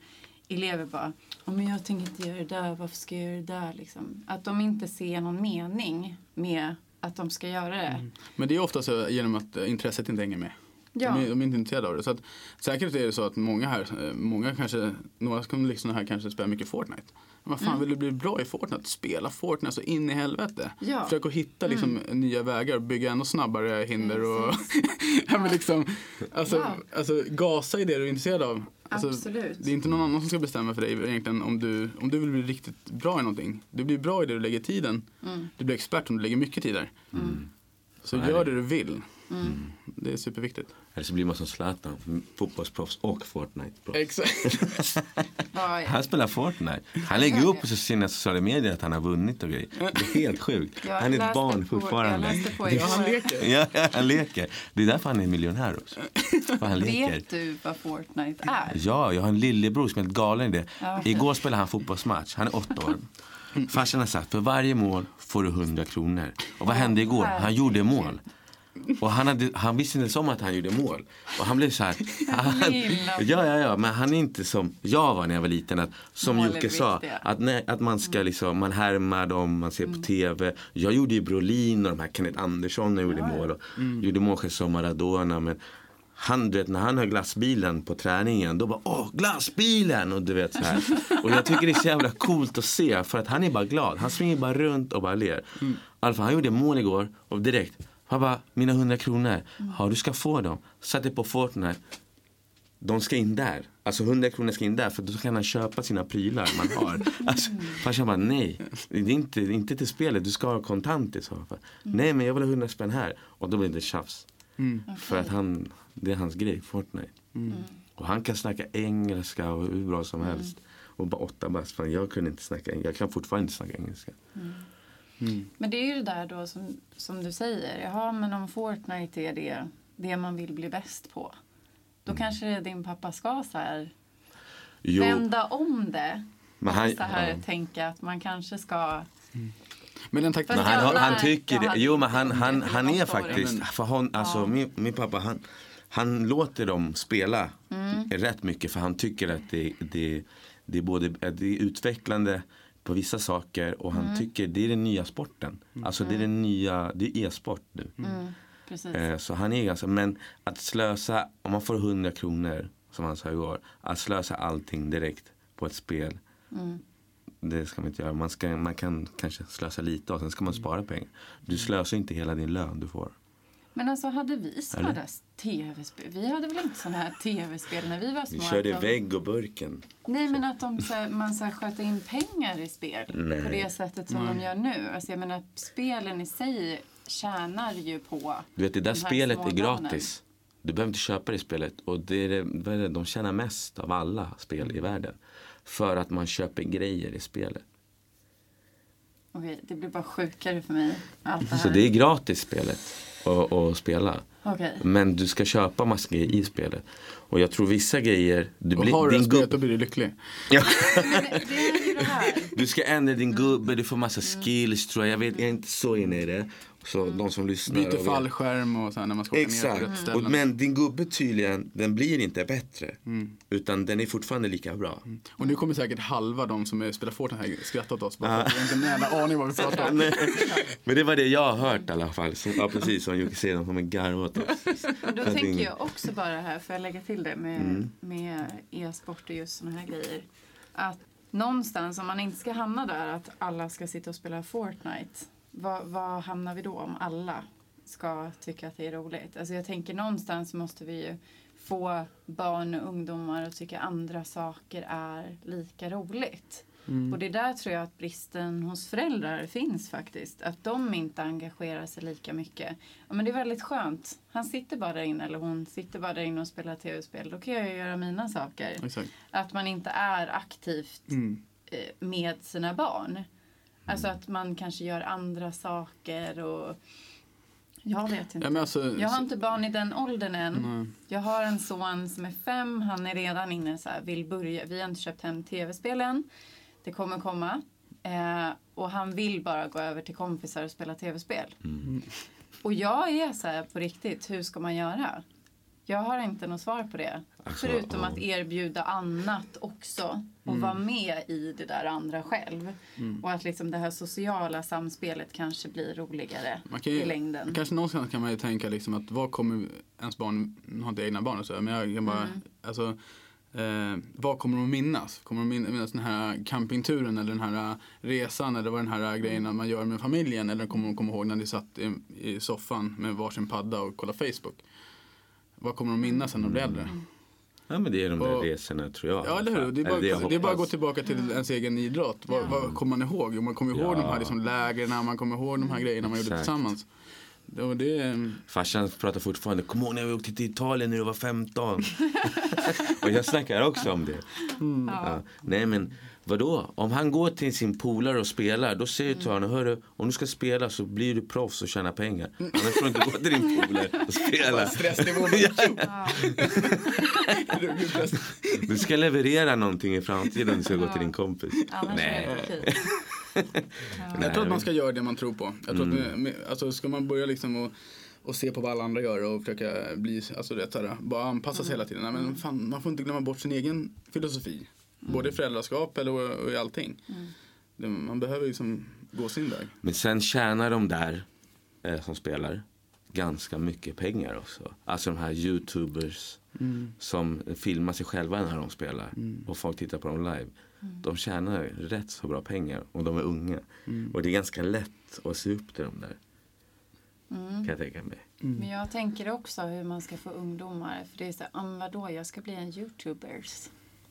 elever bara, "Ja, men jag tänker inte göra det där, varför ska jag göra det där? Liksom. Att de inte ser någon mening med att de ska göra det. Men det är ofta så genom att eh, intresset inte hänger med. Ja. De, är, de är inte intresserade av det. Så att, säkert är det så att många här, eh, många kanske, några som liksom här kanske spelar mycket Fortnite. Vad fan Mm. vill du bli bra i Fortnite? Spela Fortnite så in i helvete. Ja. Mm. Försök att hitta liksom, nya vägar, bygga ännu snabbare hinder och ja, men liksom, alltså, Wow. alltså, gasa i det du är intresserad av. Alltså, Absolut. Det är inte någon annan som ska bestämma för dig egentligen om du, om du vill bli riktigt bra i någonting. Du blir bra i det du lägger tiden. Mm. Du blir expert om du lägger mycket tid där. Så gör det du vill. Mm. Det är superviktigt. Eller så blir man som Zlatan, fotbollsproffs och Fortnite-proffs. Exakt. Han spelar Fortnite. Han lägger upp på sina sociala medier att han har vunnit och grejer. Det är helt sjukt. Han är ett barn fortfarande. Ja, han leker. Ja, han leker. Det är därför han är miljonär också. För han leker. Vet du vad Fortnite är? Ja, jag har en lillebror som är helt galen i det. Igår spelade han fotbollsmatch. Han är åtta år. Farsan har sagt för varje mål får du 100 kronor. Och vad hände igår? Han gjorde mål. Och han, hade, han visste inte om att han gjorde mål. Och han blev så här. Han, ja, ja, ja, men han är inte som jag var när jag var liten. Att, som Mål Jocke sa, att, nej, att man ska liksom, man härmar dem, man ser på tv. Jag gjorde ju Brolin och de här Kenneth Andersson gjorde mål. Och Gjorde mål som Maradona. Men han, vet, när han hör glassbilen på träningen, då bara åh, glassbilen! Och du vet så här. Och jag tycker det är så jävla coolt att se, för att han är bara glad. Han springer bara runt och bara ler. Mm. Alltså, han gjorde mål igår och direkt, han bara, mina 100 kronor, ja du ska få dem. Satte på Fortnite. De ska in där. Alltså 100 kronor ska in där för då kan han köpa sina prylar man har. Alltså, farsan bara nej, det är inte, inte till spelet, du ska ha kontant i så fall. Nej men jag vill ha 100 spänn här. Och då blir det tjafs. Mm. För att han, det är hans grej, Fortnite. Och han kan snacka engelska och hur bra som helst. Och bara åtta bast, jag kunde inte snacka engelska. Jag kan fortfarande inte snacka engelska. Men det är ju det där då som, som du säger. Jaha, men om Fortnite är det, det man vill bli bäst på. Då kanske din pappa ska så här Jo, vända om det. men han, så här ja. tänka att man kanske ska... Men den Men han, han nej, tycker det. Jo men han, han, han är faktiskt, för hon, alltså Ja. min, min pappa han, han låter dem spela Mm. rätt mycket för han tycker att det, det, det, är både, det är utvecklande på vissa saker och han Mm. tycker det är den nya sporten. Alltså det är den nya, det är e-sport nu. Mm. Eh, Så han är ganska, men att slösa, om man får 100 kronor som han sa igår, att slösa allting direkt på ett spel. Mm. Det ska man inte göra. Man, ska, man kan kanske slösa lite och sen ska man spara pengar. Du slösar inte hela din lön du får. Men alltså hade vi sådana tv-spel? Vi hade väl inte sådana här tv-spel när vi var små? Vi körde de- vägg och burken. Nej, men att de, så här, man så här, sköt in pengar i spel Nej. på det sättet som de gör nu. Alltså, jag menar, spelen i sig tjänar ju på Du vet det där de spelet är gratis. Du behöver inte köpa det spelet. Och det är det, vad är det, de tjänar mest av alla spel i världen. För att man köper grejer i spelet. Okej, det blir bara sjukare för mig. Allt det här. Så det är gratis spelet att att spela. Okej. Men du ska köpa massa grejer i spelet. Och jag tror vissa grejer, du Och blir, har du spelet då blir du lycklig. ja, Men det här. du ska ändra din gubbe, du får massa Mm. skills tror jag. Jag vet, jag är inte så inne i det. Så de som lyssnar. Byter fallskärm och så här när man ska åka ner Exakt. rätt Och, ställen. men din gubbe tydligen, den blir inte bättre. Mm. Utan den är fortfarande lika bra. Och nu kommer säkert halva de som spelar Fortnite här skratta åt oss. Bara för att vi har inte en jävla aning vad vi pratar om. Nej. Men det var det jag har hört i alla fall. Som, ja, precis som Jocke säger, de kommer garva åt oss. Då För tänker ingen- jag också bara här, får jag lägga till det med, Mm. med e-sport och just såna här grejer. Att någonstans, om man inte ska hamna där att alla ska sitta och spela Fortnite. Vad, vad hamnar vi då om alla ska tycka att det är roligt? Alltså jag tänker någonstans måste vi ju få barn och ungdomar att tycka andra saker är lika roligt. Och det är där tror jag att bristen hos föräldrar finns faktiskt. Att de inte engagerar sig lika mycket. Ja, men det är väldigt skönt. Han sitter bara där inne eller hon sitter bara där inne och spelar tv-spel. Då kan jag ju göra mina saker. Exakt. Att man inte är aktivt Mm. eh, med sina barn. Alltså att man kanske gör andra saker och jag vet inte. Ja, alltså, Jag har inte barn i den åldern än. Nej. Jag har en son som är fem. Han är redan inne så här, vill börja. Vi har inte köpt hem tv-spelen. Det kommer komma. Eh, och han vill bara gå över till kompisar och spela tv-spel. Och jag är så här på riktigt, hur ska man göra? Jag har inte något svar på det. Alltså, Förutom att erbjuda annat också. Och vara med i det där andra själv. Och att liksom det här sociala samspelet kanske blir roligare ju, i längden. Kanske någonstans kan man ju tänka liksom att vad kommer ens barn, nu har inte egna barn och så, men jag kan bara, Mm. alltså, eh, vad kommer de att minnas? Kommer de att minnas den här campingturen eller den här resan eller vad den här grejen man gör med familjen eller kommer de komma ihåg när de satt i, i soffan med varsin padda och kollade Facebook? Vad kommer de att minnas sen när de blir äldre? Ja men det är de där Och- resorna tror jag. Ja, eller hur? fall. Det är bara, jag det är bara att gå tillbaka till ens egen idrott. Vad, vad kommer man ihåg? Jo, man kommer ihåg Ja. de här liksom lägren, man kommer ihåg de här grejerna man gjorde Exakt. tillsammans. Och det, Farsan pratar fortfarande, kom ihåg när vi åkte till Italien när du var 15. och jag snackar också om det. Ja. Nej men vadå? Om han går till sin polare och spelar, då säger du till honom, hörru, om du ska spela så blir du proffs och tjänar pengar. Annars får du inte gå till din polare och spela. Stressnivån. Du ska leverera någonting i framtiden du ska gå till din kompis. Annars okej. Jag tror att man ska göra det man tror på. Jag tror Mm. att alltså ska man börja liksom och, och se på vad alla andra gör och försöka bli, alltså så här, bara anpassa sig hela tiden. Nej, men fan, man får inte glömma bort sin egen filosofi. Både i föräldraskap eller och, och i allting. Det, man behöver liksom gå sin väg. Men sen tjänar de där eh, som spelar ganska mycket pengar också. Alltså de här youtubers som filmar sig själva när de spelar och folk tittar på dem live. De tjänar rätt så bra pengar och de är unga. Och det är ganska lätt att se upp till dem där. Kan jag tänka mig. Men jag tänker också hur man ska få ungdomar. För det är så här, "Ah, vadå, jag ska bli en youtubers.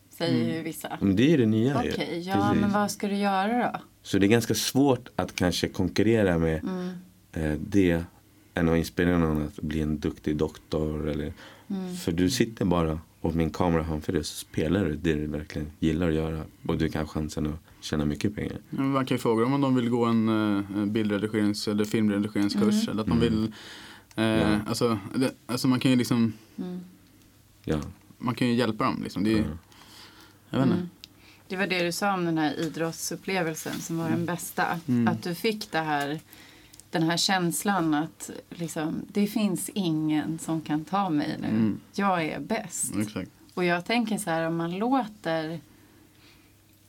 Säger ju vissa. Men det är det nya ju. Okej, ja Precis. men vad ska du göra då? Så det är ganska svårt att kanske konkurrera med Mm. eh, det än att inspirera någon att bli en duktig doktor. Eller, Mm. För du sitter bara och min kamera framför dig så spelar du det du verkligen gillar att göra. Och du kan ha chansen att tjäna mycket pengar. Ja, Man kan ju fråga dem om de vill gå en eh, bildredigerings eller filmredigeringskurs. Eller att de vill, eh, Ja. alltså, det, alltså man kan ju liksom, Mm. Ja. man kan ju hjälpa dem. Liksom. Det är, Ja. Jag vet inte. Mm. Det var det du sa om den här idrottsupplevelsen som var den bästa. Mm. Att du fick det här, den här känslan att liksom, det finns ingen som kan ta mig nu. Mm. Jag är bäst. Exakt. Och jag tänker så här, om man låter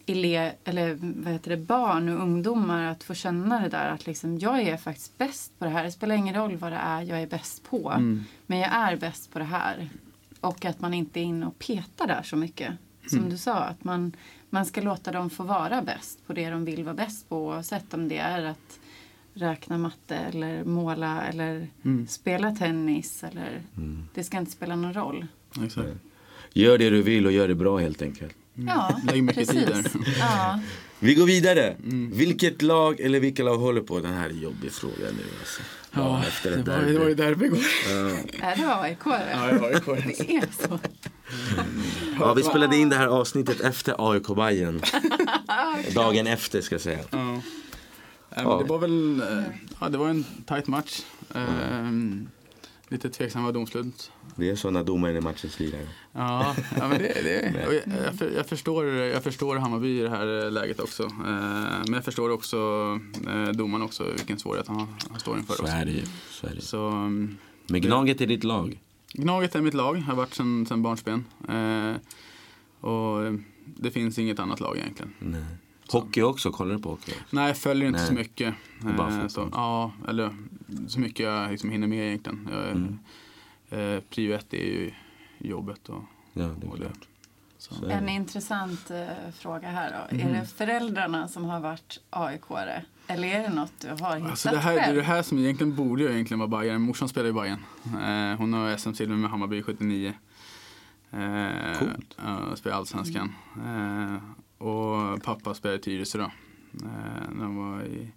ele eller vad heter det, barn och ungdomar att få känna det där att liksom, jag är faktiskt bäst på det här. Det spelar ingen roll vad det är jag är bäst på. Mm. Men jag är bäst på det här. Och att man inte är inne och petar där så mycket. Som Mm. du sa, att man, man ska låta dem få vara bäst på det de vill vara bäst på. Oavsett om det är att räkna matte eller måla eller Mm. spela tennis. Eller, Mm. Det ska inte spela någon roll. Exakt. Gör det du vill och gör det bra helt enkelt. Ja, Lägg mycket tid precis. där. Ja. Vi går vidare. Mm. Vilket lag eller vilka lag håller på? Den här är jobbig fråga nu alltså. Ja, efter det det var, det var ju derby igår. Ja. Det AIK? Ja, det var ju Det är så. Ja, vi spelade in det här avsnittet efter AIK Bayern Dagen efter ska jag säga. Ja. Det var väl eh, ja, det var en tight match. Ehm, lite tveksamma domslut. Det är så när domaren är matchens lirare. Ja, ja men det, det, jag, jag, jag, förstår, jag förstår Hammarby i det här eh, läget också. Eh, men jag förstår också eh, domaren också, vilken svårighet han, han står inför. Så också. är det ju. Så är det. Så, Men Gnaget är ditt lag. Gnaget är mitt lag, har varit sedan, sedan barnsben. Eh, och det finns inget annat lag egentligen. Nej. Hockey också, kollar du på hockey? Nej, jag följer inte Nej. så mycket. Bara Eh, så, ja, eller så mycket jag liksom hinner med egentligen. Jag, Mm. eh, prio ett är ju jobbet och, Ja, det är och det. Så. Så är En intressant eh, fråga här då. Mhm. Är det föräldrarna som har varit AIK-are? Eller är det något du har hittat Alltså det, här, det är själv? det här som egentligen borde jag egentligen vara Bayern. Morsan spelar i Bayern. Eh, hon har SM-silver med Hammarby 79. Eh, Coolt. Ja, spelar Allsvenskan. Eh, och pappa spelade i Tyresö då. Eh, när han var i,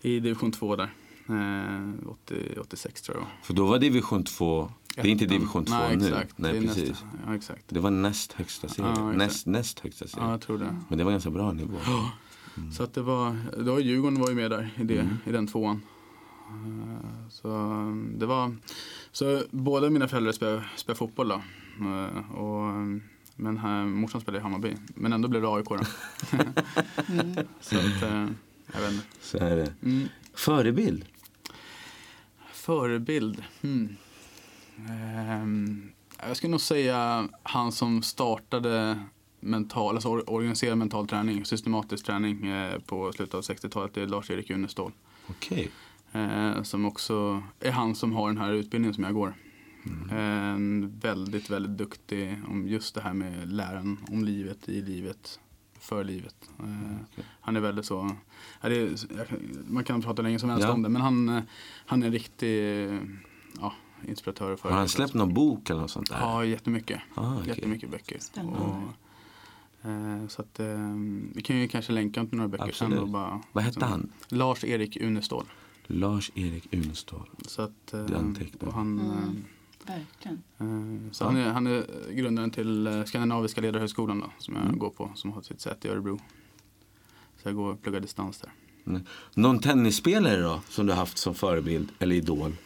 i division 2 där. Eh, 80, 86 tror jag. För då var division 2, det är inte division 2 Nej, nu. exakt. Nej, det precis. Nästa, ja, exakt. Det var näst högsta serien. Ja, näst, näst högsta serien. Ja, jag tror det. Men det var ganska bra nivå. Så att det var, det var Djurgården var ju med där i, det, Mm. i den tvåan. Eh, Så det var, så båda mina föräldrar spelar, spelar fotboll då. Eh, Och, men här, morsan spelade i Hammarby. Men ändå blev det AIK då. Mm. Så att, eh, jag vet inte. Så är det. Mm. Förebild? Förebild? Hmm. Ehm, jag skulle nog säga han som startade mental, alltså or- organiserad mental träning, systematisk träning eh, på slutet av 60-talet. Det är Lars-Erik Unestål. Okej. Eh, som också är han som har den här utbildningen som jag går. En väldigt, väldigt duktig om just det här med läran om livet, i livet, för livet. Eh, han är väldigt så, ja, är, man kan prata länge som helst Ja. om det, men han, eh, han är en riktig ja, inspiratör. och Har han släppt någon bok eller något sånt där? Ja, jättemycket. Ah, okej. Jättemycket böcker. Eh, så att, eh, vi kan ju kanske länka till några böcker sen. Absolut. Och bara, Vad hette han? Lars-Erik Unestål. Lars-Erik Unestål. Så att, eh, Det antecknar. och han, Mm. Verkligen. eh, så Ja. han, är, han är grundaren till eh, Skandinaviska ledarhögskolan då, som jag Mm. går på, som har sitt säte i Örebro. Så jag går och pluggar distans där. Nej. Någon tennisspelare då, som du har haft som förebild eller idol?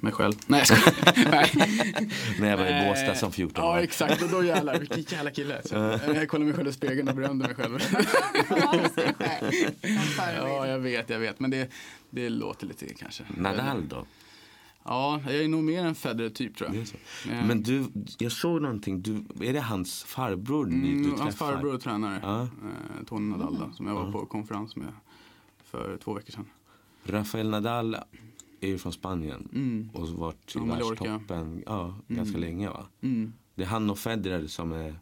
Mig själv. Nej, jag skojar. Nej. När jag var i Eh, Båstad som 14 Ja, år. exakt. Och då jävlar, vilken jävla kille. Så, eh, jag kollade mig själv i spegeln och berömde mig själv. Ja, ja, jag vet, jag vet. Men det, det låter lite kanske. Nadal då? Ja, jag är nog mer en Federer-typ tror jag. Ja. Men du, jag såg någonting, du, är det hans farbror ni, du Mm, träffar? hans farbror och tränare, Ja. eh, Tony Nadal, då, som jag var på konferens med för två veckor sedan. Rafael Nadal är ju från Spanien Mm. och varit i Ja, världstoppen ja, ganska länge va? Mm. Det är han och Federer som är,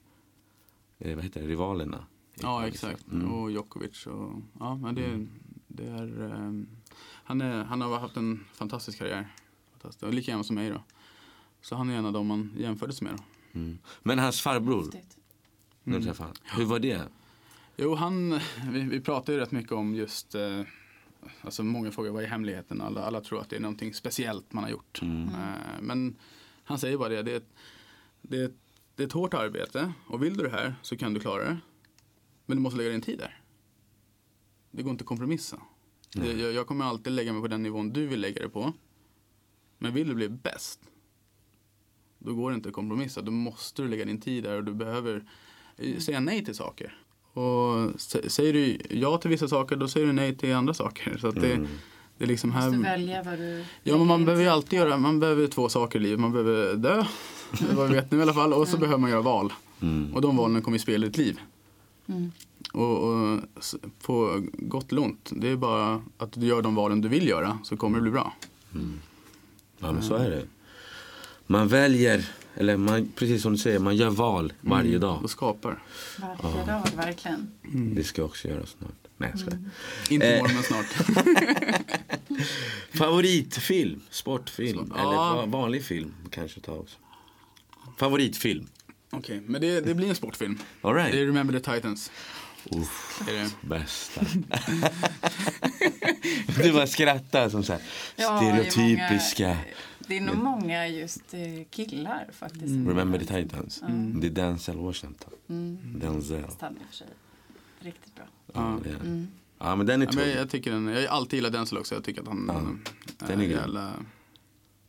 eh, vad heter det, rivalerna. Ja, exakt. Mm. Och Djokovic. Och, ja, men det, det är, ehm, han, är, han har haft en fantastisk karriär. Fantastisk. Och lika gammal som mig då. Så han är en av dem man jämförde sig med då. Mm. Men hans farbror, Häftigt. när Mm. du träffade han, hur var det? Jo, han, vi, vi pratar ju rätt mycket om just, eh, alltså många frågar vad är hemligheten? Alla, alla tror att det är någonting speciellt man har gjort. Mm. Eh, men Han säger bara det. Det är, ett, det, är ett, det är ett hårt arbete och vill du det här så kan du klara det. Men du måste lägga din tid där. Det går inte att kompromissa. Jag, jag kommer alltid lägga mig på den nivån du vill lägga det på. Men vill du bli bäst, då går det inte att kompromissa. Då måste du lägga din tid där och du behöver eh, säga nej till saker. Och sä- säger du ja till vissa saker, då säger du nej till andra saker. Så det, det är liksom Måste här... välja vad du Ja, men man behöver ju alltid tid göra, man behöver två saker i livet. Man behöver dö, vad vi vet nu i alla fall, och så behöver man göra val. Och de valen kommer ju spela ditt liv. Mm. Och, och på gott eller ont, det är bara att du gör de valen du vill göra så kommer det bli bra. Ja, men så är det. Man väljer, eller man, precis som du säger, man gör val varje dag. Och skapar. Varje dag, verkligen. Det ska jag också göra snart. Nej, jag skojar. Inte Eh. imorgon men snart. Favoritfilm? Sportfilm? Så- Eller ja. va- vanlig film kanske ta också. Favoritfilm? Okej, men det, det blir en sportfilm. All Det är right. Remember the Titans. Uff, Är det? bästa. du bara skrattar som så här, Ja, det är stereotypiska. många- Det är nog många just eh, killar faktiskt. som Remember the Titans. Det är Denzel Washington. Mm. Denzel. Fast han och för sig. Riktigt bra. Ja, det är. Mm. ja, men den är Ja, men tung. jag, tycker den, jag har alltid gillat Denzel också. Jag tycker att han Ja, den är jävla,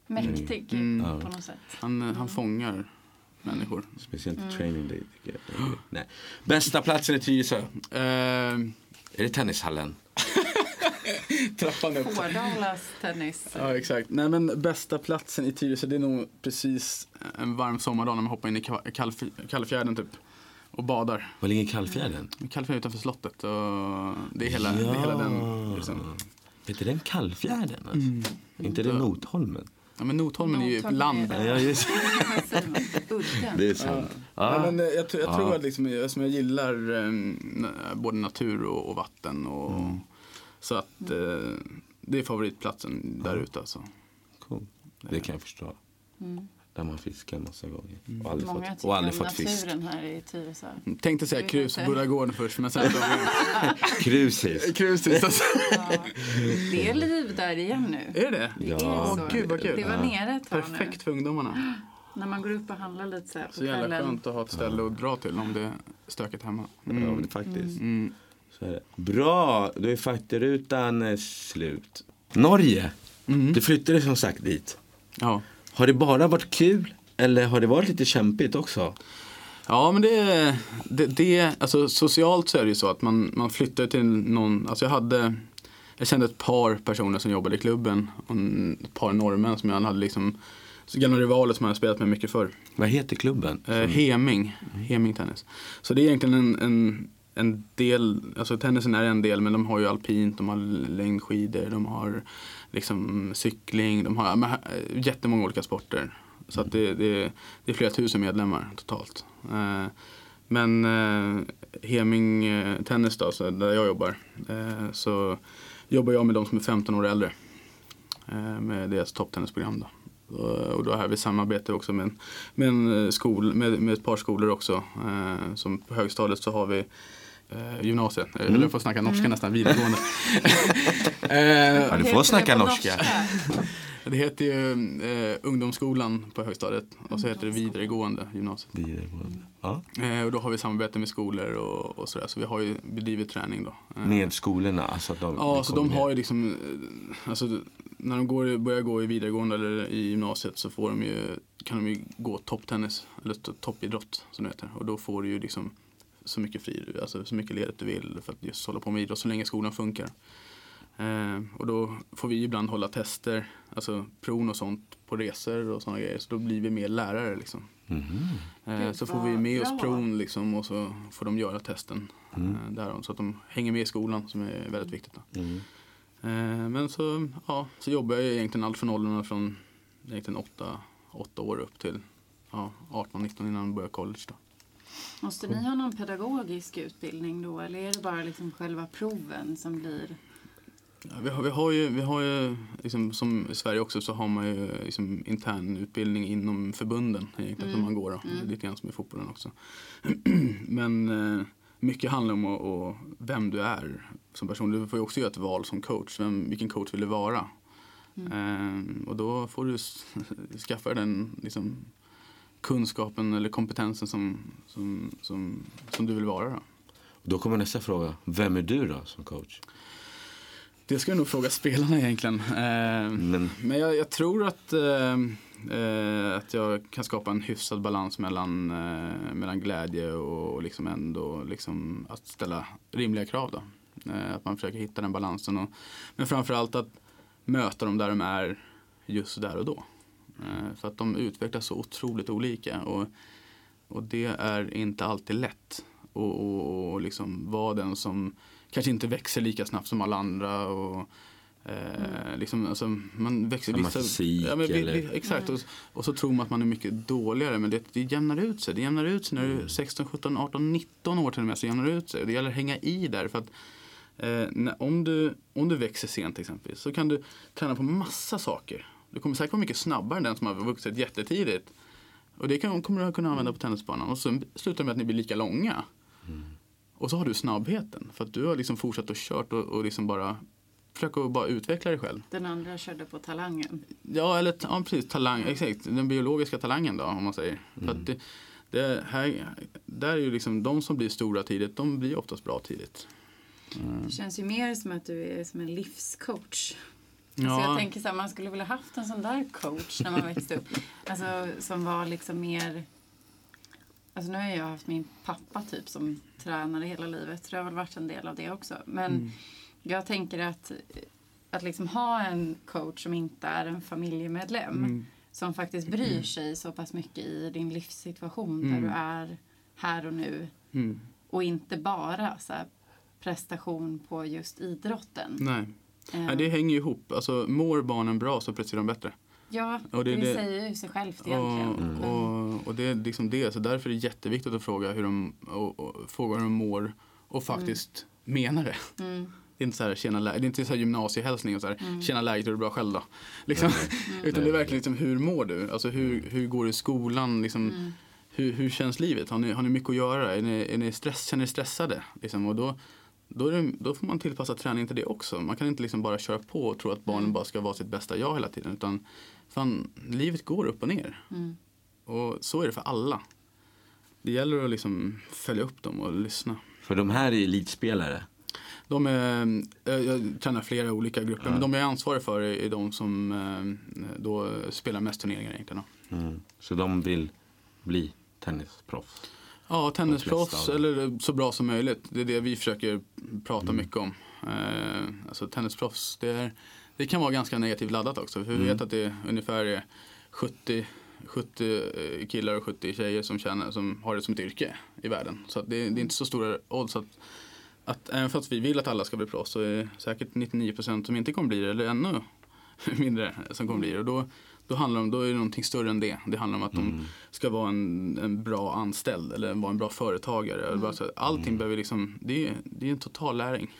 Mäktig Mm. på något sätt. han, han fångar människor. Speciellt Mm. training day. tycker jag. Nej. Bästa platsen i Tyresö? Eh, Är det tennishallen? trappan upp. Hårdalas tennis. Ja, exakt. Nej, men bästa platsen i Tyresö, det är nog precis en varm sommardag när man hoppar in i Ka- Kallf- Kallfjärden typ. Och badar. Var ligger Kallfjärden? Kallfjärden utanför slottet. Och det är hela, det är hela den. Liksom. Heter den Kallfjärden? Alltså? Är inte det Notholmen? Ja, men Notholmen är ju Notholmen land. är- Ja, just det. är sant. Ja. Ja. men eh, jag, jag tror att liksom, jag, som jag gillar eh, både natur och, och vatten. Och, Så att eh, det är favoritplatsen där ute alltså. Cool. Det kan jag förstå. Mm. Där man fiskar massa gånger. Och aldrig Många fått, tycker och aldrig om fått fisk. naturen här i Tyresö. Tänkte säga Det är krus lite- och Bullagården först men sen Krusis. krus sist alltså. Ja. Det är liv där igen nu. Är det? Det Ja. Åh, gud, vad kul. Det var Ja. nere ett tag Perfekt för ungdomarna. nu. När man går upp och handlar lite så här på Så jävla kvällen. skönt att ha ett ställe att dra till om det är stökigt hemma. Ja, men faktiskt. Mm. Så är det. Bra, då är faktarutan eh, slut. Norge, Mm. du flyttade som sagt dit. Ja. Har det bara varit kul eller har det varit lite kämpigt också? Ja, men det, det, det, alltså socialt så är det ju så att man, man flyttar till någon, alltså jag hade, jag kände ett par personer som jobbade i klubben och ett par norrmän som jag hade liksom, gamla rivaler som jag hade spelat med mycket förr. Vad heter klubben? Eh, Heming, Heming Tennis. Så det är egentligen en, en, en del, alltså tennisen är en del men de har ju alpint, de har längdskidor, de har liksom cykling, de har men, eh, jättemånga olika sporter. Så att det, det, det är flera tusen medlemmar totalt. Eh, men eh, Heming eh, Tennis då, så där jag jobbar, eh, så jobbar jag med de som är 15 år äldre. Eh, med deras topptennisprogram då. Och- Och då har vi samarbete också med en, med, en eh, skol, med, med ett par skolor också. Eh, som på högstadiet så har vi eh, gymnasiet, mm. eller jag får snacka norska nästan, videregående. eh, Ja, du får snacka norska. det heter ju eh, ungdomsskolan på högstadiet och så heter det vidaregående gymnasiet. Vidaregående. Ja. Eh, och då har vi samarbete med skolor och, och sådär, så vi har ju bedrivit träning då. Eh, Med skolorna? Alltså att de, Ja, så de har ju liksom, eh, alltså när de går, börjar gå i vidaregående eller i gymnasiet så får de ju, kan de ju gå topptennis, eller to- toppidrott som det heter. Och då får du ju liksom så mycket fri, alltså så mycket ledigt du vill för att just hålla på med idrott så länge skolan funkar. Eh, och då får vi ibland hålla tester, alltså pron och sånt på resor och sådana grejer. Så då blir vi mer lärare liksom. Mhm. Eh, Gud, så får vi med oss pron liksom och så får de göra testen. Mm. Eh, där, så att de hänger med i skolan som är väldigt viktigt. Då. Mm. Eh, men så, ja, så jobbar jag egentligen allt från åldrarna från egentligen åtta, åtta år upp till ja, 18-19 innan jag började college. Då. Måste ni ha någon pedagogisk utbildning då? Eller är det bara liksom själva proven som blir... Ja, vi, har, vi har ju, vi har ju liksom, som i Sverige också så har man ju liksom, intern utbildning inom förbunden egentligen som man går. Då. Lite grann som i fotbollen också. Men eh, mycket handlar om att, och vem du är som person. Du får ju också göra ett val som coach. Vem, vilken coach vill du vara? Eh, och då får du skaffa den liksom, kunskapen eller kompetensen som, som, som, som du vill vara. Då. Då kommer nästa fråga. Vem är du då som coach? Det ska jag nog fråga spelarna egentligen. Eh, men men jag, jag, tror att, eh, eh, att jag kan skapa en hyfsad balans mellan, eh, mellan glädje och liksom ändå liksom att ställa rimliga krav. Då. Eh, att man försöker hitta den balansen. Och, men framförallt att möta dem där de är just där och då. Eh, för att de utvecklas så otroligt olika. Och, och det är inte alltid lätt och, och, och liksom vara den som kanske inte växer lika snabbt som alla andra. Och, eh, liksom, alltså, man växer vissa, fysik, ja, men, eller? Exakt, mm. och, och, så tror man att man är mycket dåligare men det, det jämnar ut sig. Det jämnar ut sig när du är 16, 17, 18, 19 år till och med så jämnar det ut sig. Det gäller att hänga i där. för att eh, när, om, du, om du växer sent exempelvis så kan du träna på massa saker. Du kommer säkert vara mycket snabbare än den som har vuxit jättetidigt. Och det kan, kommer du kunna använda på tennisbanan. Och så slutar det med att ni blir lika långa. Mm. Och så har du snabbheten. För att du har liksom fortsatt och kört och, och liksom bara försöka bara utveckla dig själv. Den andra körde på talangen. Ja, eller ja, precis. Talang, exakt. Den biologiska talangen då, om man säger. Mm. För att det, det här, där är ju liksom de som blir stora tidigt, de blir oftast bra tidigt. Mm. Det känns ju mer som att du är som en livscoach. Ja. Alltså jag tänker så här, man skulle vilja haft en sån där coach när man växte upp. Alltså som var liksom mer Alltså nu har jag haft min pappa typ som tränare hela livet. Så det har väl varit en del av det också. Men mm. jag tänker att, att liksom ha en coach som inte är en familjemedlem. Mm. Som faktiskt bryr sig så pass mycket i din livssituation där mm. du är här och nu. Mm. Och inte bara så här, prestation på just idrotten. Nej. Um, ja, det hänger ju ihop. Alltså mår barnen bra så presterar de bättre. Ja, och det, det, det säger ju sig självt egentligen. Och, mm. och, och, det är liksom det. Så därför är det jätteviktigt att fråga hur de, och, och, fråga hur de mår och faktiskt mm. menar det. Mm. Det är inte så här, tjena, det är inte så här gymnasiehälsning och så här, mm. tjena läget, är det bra själv då? Liksom. Mm. Utan det är verkligen liksom, hur mår du? Alltså hur, hur går det i skolan? Liksom, mm. hur, hur känns livet? Har ni, har ni mycket att göra? Är ni, är ni stress, känner ni stressade? Liksom, och då, då, det, då, får man tillpassa träningen till det också. Man kan inte liksom bara köra på och tro att barnen mm. bara ska vara sitt bästa jag hela tiden. Utan fan, livet går upp och ner. Mm. Och så är det för alla. Det gäller att liksom följa upp dem och lyssna. För de här är elitspelare? De är, eh, jag tränar flera olika grupper, mm. men de jag är ansvarig för är de som eh, då spelar mest turneringar egentligen. Mm. Så de vill bli tennisproffs? Ja, tennisproffs eller så bra som möjligt. Det är det vi försöker prata mm. mycket om. Eh, alltså tennisproffs, det, är, det kan vara ganska negativt laddat också. För vi mm. vet att det är ungefär 70 70 eh, killar och 70 tjejer som, känner, som har det som ett yrke i världen. Så det, det, är inte så stora odds att, att även fast vi vill att alla ska bli proffs så är det säkert 99% som inte kommer bli det eller ännu mindre som kommer bli det. Och då, då, handlar det då är det någonting större än det. Det handlar om att mm. de ska vara en, en bra anställd eller vara en bra företagare. Mm. Allting mm. behöver liksom, det är, det är en total läring.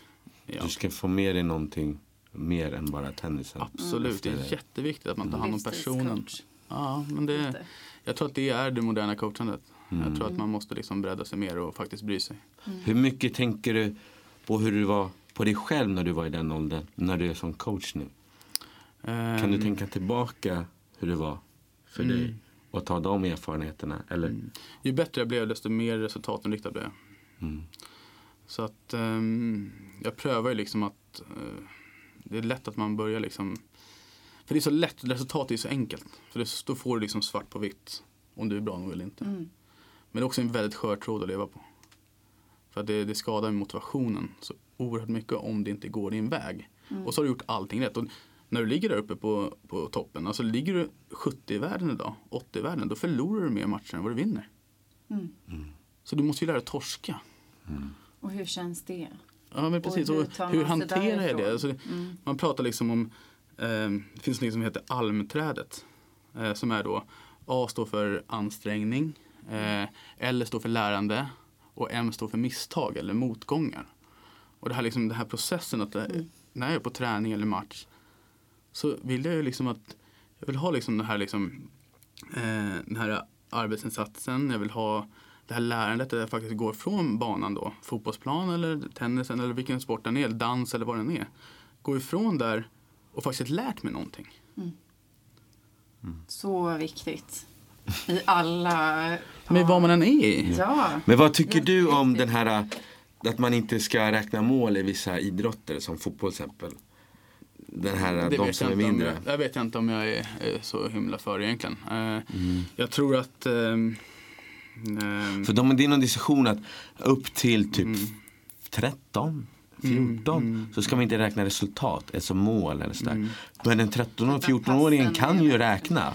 Ja. Du ska få med dig någonting mer än bara tennisen. Absolut, det är jätteviktigt att man tar hand om personen. Ja, men det, jag tror att det är det moderna coachandet. Mm. Jag tror att man måste liksom bredda sig mer och faktiskt bry sig. Mm. Hur mycket tänker du på hur du var på dig själv när du var i den åldern, när du är som coach nu? Um, kan du ehm. tänka tillbaka hur det var för mm. dig och ta de erfarenheterna? Eller? Mm. Ju bättre jag blev desto mer resultatinriktad blev jag. Mm. Så att um, jag prövar ju liksom att uh, det är lätt att man börjar liksom för det är så lätt, resultatet är så enkelt. För det, då får du liksom svart på vitt om du är bra nog eller inte. Mm. Men det är också en väldigt skör tråd att leva på. För det, det skadar motivationen så oerhört mycket om det inte går din väg. Mm. Och så har du gjort allting rätt. Och när du ligger där uppe på, på toppen, alltså ligger du 70 i världen idag, 80 i världen, då förlorar du mer matcher än vad du vinner. Mm. Mm. Så du måste ju lära dig torska. Mm. Och hur känns det? Ja men precis, och hur, hur hanterar jag det? Alltså, mm. Man pratar liksom om, eh, det finns något som heter almträdet. Eh, som är då, A står för ansträngning, eh, L står för lärande och M står för misstag eller motgångar. Och det här, liksom, den här processen att mm. när jag är på träning eller match så vill jag ju liksom att jag vill ha liksom den här, liksom, eh, den här arbetsinsatsen. Jag vill ha det här lärandet där jag faktiskt går från banan då, fotbollsplan eller tennisen eller vilken sport den är, dans eller vad den är. Gå ifrån där och faktiskt lärt mig någonting. Så viktigt. I alla... Men vad man än är i. Ja. Men vad tycker du om den här att man inte ska räkna mål i vissa idrotter som fotboll till exempel? Den här, Det de som jag, är mindre. jag, jag vet jag inte om jag är, är så himla för egentligen. Eh, Mm. Jag tror att ehm, För de, det är någon diskussion att upp till typ Mm. 13, 14 så ska man inte räkna resultat, alltså mål eller sådär. Men en 13 och 14-åringen kan ju räkna.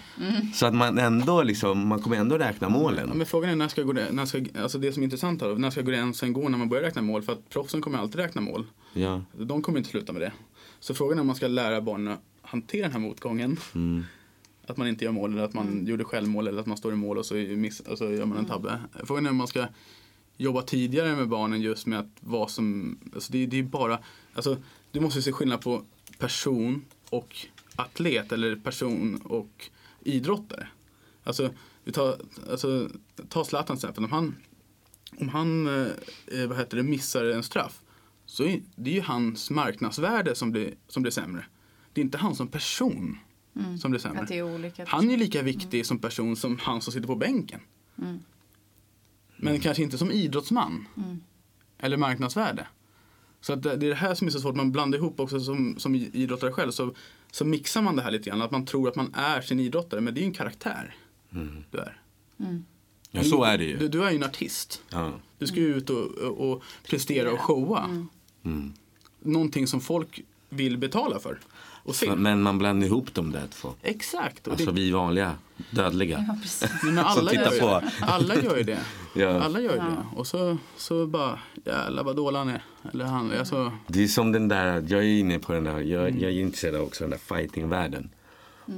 Så att man ändå liksom, man kommer ändå räkna målen. men frågan är när ska, gå det, när ska alltså det som är intressant här, när ska gränsen gå när man börjar räkna mål? För att proffsen kommer alltid räkna mål. Ja. De kommer inte sluta med det. Så frågan är om man ska lära barnen att hantera den här motgången. Mm. Att man inte gör mål eller att man gjorde självmål eller att man står i mål och så, miss, och så gör man en tabbe. Frågan är om man ska jobba tidigare med barnen just med att vad som, alltså det, det är bara, alltså du måste se skillnad på person och atlet eller person och idrottare. Alltså, vi tar, alltså, ta Zlatan till exempel. Om han, om han eh, vad heter det, missar en straff så är det är ju hans marknadsvärde som blir, som blir sämre. Det är inte han som person som blir sämre. Att det är olika. Han är lika viktig som person som han som sitter på bänken. Mm. Men kanske inte som idrottsman. Eller marknadsvärde. Så att det är det här som är så svårt. Man blandar ihop också som, som idrottare själv. Så, så mixar man det här lite grann. Att man tror att man är sin idrottare. Men det är ju en karaktär du är. ja, så är det ju. Du, du är ju en artist. Ja. Du ska ju ut och, och, och prestera och showa. Mm. Någonting som folk vill betala för. Och se. Men man blandar ihop de där två. Exakt. Och Alltså det, vi vanliga dödliga. Ja, precis. Men alla, tittar gör på. alla gör ju det. Ja. Alla gör ju Ja. det. Och så, så bara, jävlar vad dålig han är. Eller han, alltså, Det är som den där, jag är inne på den där, jag, Mm. jag är intresserad av också den där fightingvärlden.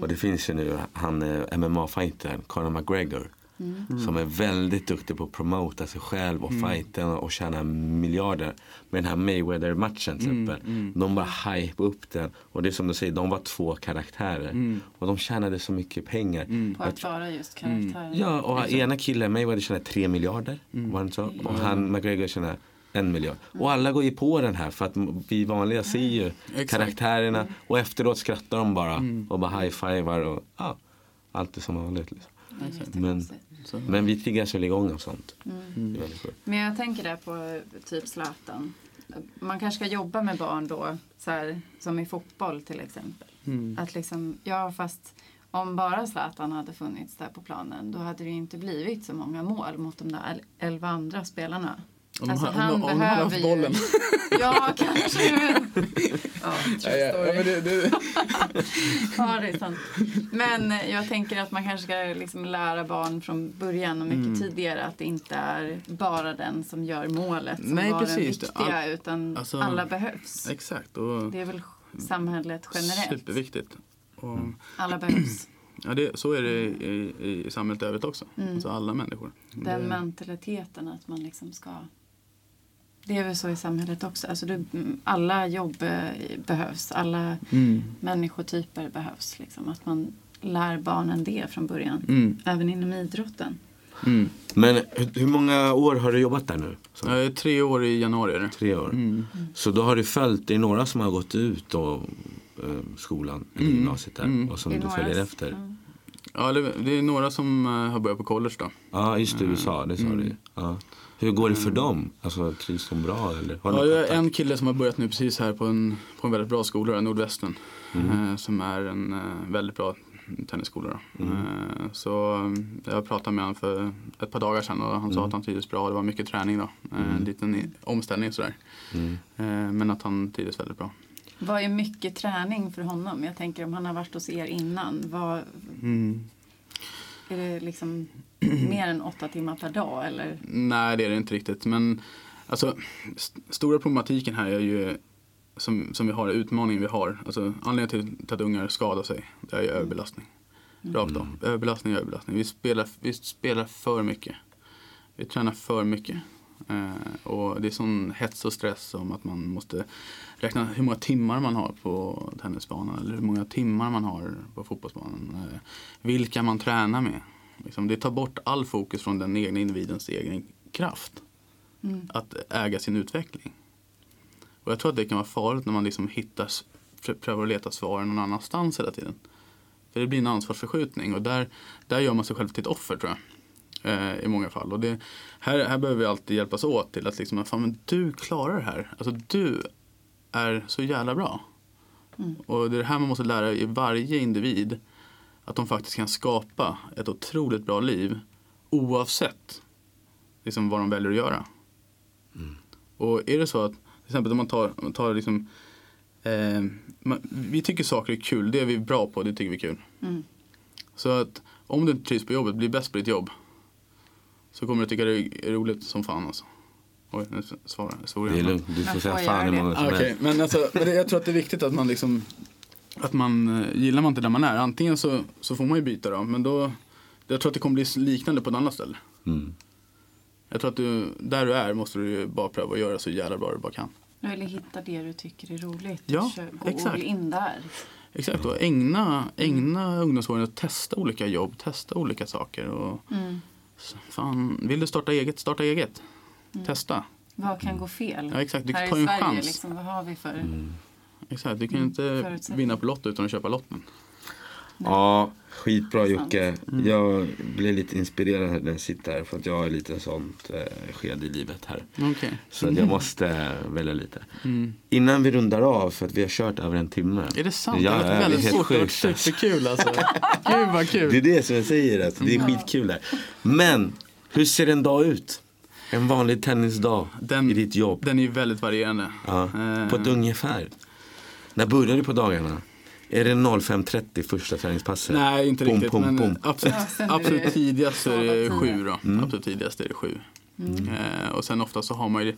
Och det finns ju nu han eh, MMA-fightern, Conor McGregor. Mm. Som är väldigt duktig på att promota sig själv och fighten och tjäna miljarder. Med den här Mayweather-matchen till Mm, exempel. De bara hype upp den. Och det är som du säger, de var två karaktärer. Mm. Och de tjänade så mycket pengar. På att vara just karaktärer. Ja, och ena killen, Mayweather tjänar 3 miljarder. Mm. Var det så? Och han, McGregor tjänar en miljard. Och alla går ju på den här för att vi vanliga ser ju Exakt. Mm. karaktärerna och efteråt skrattar de bara och bara high-fivar och ja, allt är som vanligt. Liksom. Det är jättekonstigt. Mm. Så. Men vi triggas väl igång av sånt. Mm. Men jag tänker där på typ Zlatan. Man kanske ska jobba med barn då, så här, som i fotboll till exempel. Mm. Att liksom, ja fast om bara Zlatan hade funnits där på planen då hade det ju inte blivit så många mål mot de där el- elva andra spelarna. Om, Alltså, han om, om haft behöver ju- bollen. Ja, kanske. Ja, true Ja, story. det, det, Ja, det är sant. Men jag tänker att man kanske ska liksom lära barn från början och mycket Mm. tidigare att det inte är bara den som gör målet som Nej, var precis. den viktiga All- utan alltså- alla behövs. exakt. Och Det är väl samhället generellt. superviktigt. Och, Alla behövs. ja, det, så är det i, i, i samhället övrigt också. Mm. Alltså alla människor. Den det, mentaliteten att man liksom ska... Det är väl så i samhället också. Alltså det, alla jobb eh, behövs. Alla mm, människotyper behövs. Liksom. Att man lär barnen det från början. mm, Även inom idrotten. mm. Men hur, hur många år har du jobbat där nu? Så, Jag är tre år i januari. Det. tre år. Mm. Så då har du följt, det är några som har gått ut och, eh, skolan, eller Mm. gymnasiet där Mm. och som Det är du några- följer efter. Ja. Ja, det, det är några som eh, har börjat på college då. Ja, just det, USA, det sa Mm. du ju. ja. Hur går det för dem? Alltså, trivs de bra eller? Har Ja, jag är en kille som har börjat nu precis här på en, på en väldigt bra skola, där, Nordvästern. Mm. Eh, som är en eh, väldigt bra tennisskola. Mm. Eh, så jag pratade med honom för ett par dagar sedan och han sa Mm. att han trivdes bra. Det var mycket träning då. Eh, Mm. En liten omställning sådär. Mm. Men att han trivdes väldigt bra. Vad är mycket träning för honom? Jag tänker om han har varit hos er innan. Vad, Mm. är det liksom mer än åtta timmar per dag? Eller? Nej, det är det inte riktigt. Men alltså, st- stora problematiken här är ju som, som vi har, utmaningen vi har. Alltså, anledningen till, att ungar skadar sig, det är ju överbelastning. Rakt av. Överbelastning, överbelastning. Vi spelar, vi spelar för mycket. Vi tränar för mycket. Eh, och det är sån hets och stress om att man måste räkna hur många timmar man har på tennisbanan eller hur många timmar man har på fotbollsbanan. Eh, vilka man tränar med. Liksom, det tar bort all fokus från den egna individens egen kraft. Mm. Att äga sin utveckling. Och jag tror att det kan vara farligt när man liksom hittar prövar att leta svaren någon annanstans hela tiden. För det blir en ansvarsförskjutning och där, där gör man sig själv till ett offer tror jag. Eh, I många fall. Och det, här, här behöver vi alltid hjälpas åt till att liksom, fan men du klarar det här. Alltså du är så jävla bra. Och det är det här man måste lära i varje individ. Att de faktiskt kan skapa ett otroligt bra liv oavsett liksom, vad de väljer att göra. Och är det så att, till exempel om man tar, om man tar liksom, eh, man, vi tycker saker är kul, det är vi bra på, det tycker vi är kul. Mm. Så att om du inte trivs på jobbet, bli bäst på ditt jobb. Så kommer du tycka det är roligt som fan alltså. Oj, nu svarar jag. Det är lugnt, du får säga fan hur många som Okej, helst. men, alltså, men det, jag tror att det är viktigt att man liksom att man, eh, gillar man inte där man är, antingen så, så får man ju byta då, men då jag tror att det kommer bli liknande på ett annat ställe. Mm. Jag tror att du, där du är måste du bara pröva att göra så jävla bra du bara kan. Eller hitta det du tycker är roligt. Ja, gå exakt. in där. Exakt, och ägna, ägna ungdomsåren att testa olika jobb, testa olika saker. Och, Mm. fan, vill du starta eget, starta eget. Testa. Vad kan gå fel? Ja, exakt. Du Här tar i en Sverige, chans. liksom, vad har vi för... Exakt, du kan ju Mm, inte vinna på Lotto utan att köpa lotten. Ja, skitbra Jocke. Mm. Jag blir lite inspirerad när jag sitter här för att jag har lite sånt eh, skede i livet här. Okej. Så att jag måste eh, välja lite. Mm. Innan vi rundar av, för att vi har kört över en timme. Är det sant? Ja, det varit väldigt det är stort. Det har varit superkul alltså. Gud vad kul. Det är det som jag säger, alltså. det är skitkul där. Men, hur ser en dag ut? En vanlig tennisdag Den- i ditt jobb. Den är ju väldigt varierande. Ja, Eh, på ett ungefär. När börjar du på dagarna? Är det 05.30 första träningspasset? Nej, inte Pum, riktigt. pum, men pum. absolut, absolut det tidigast är det sju då. Mm. Absolut tidigast är det sju. Eh, och sen ofta så har man ju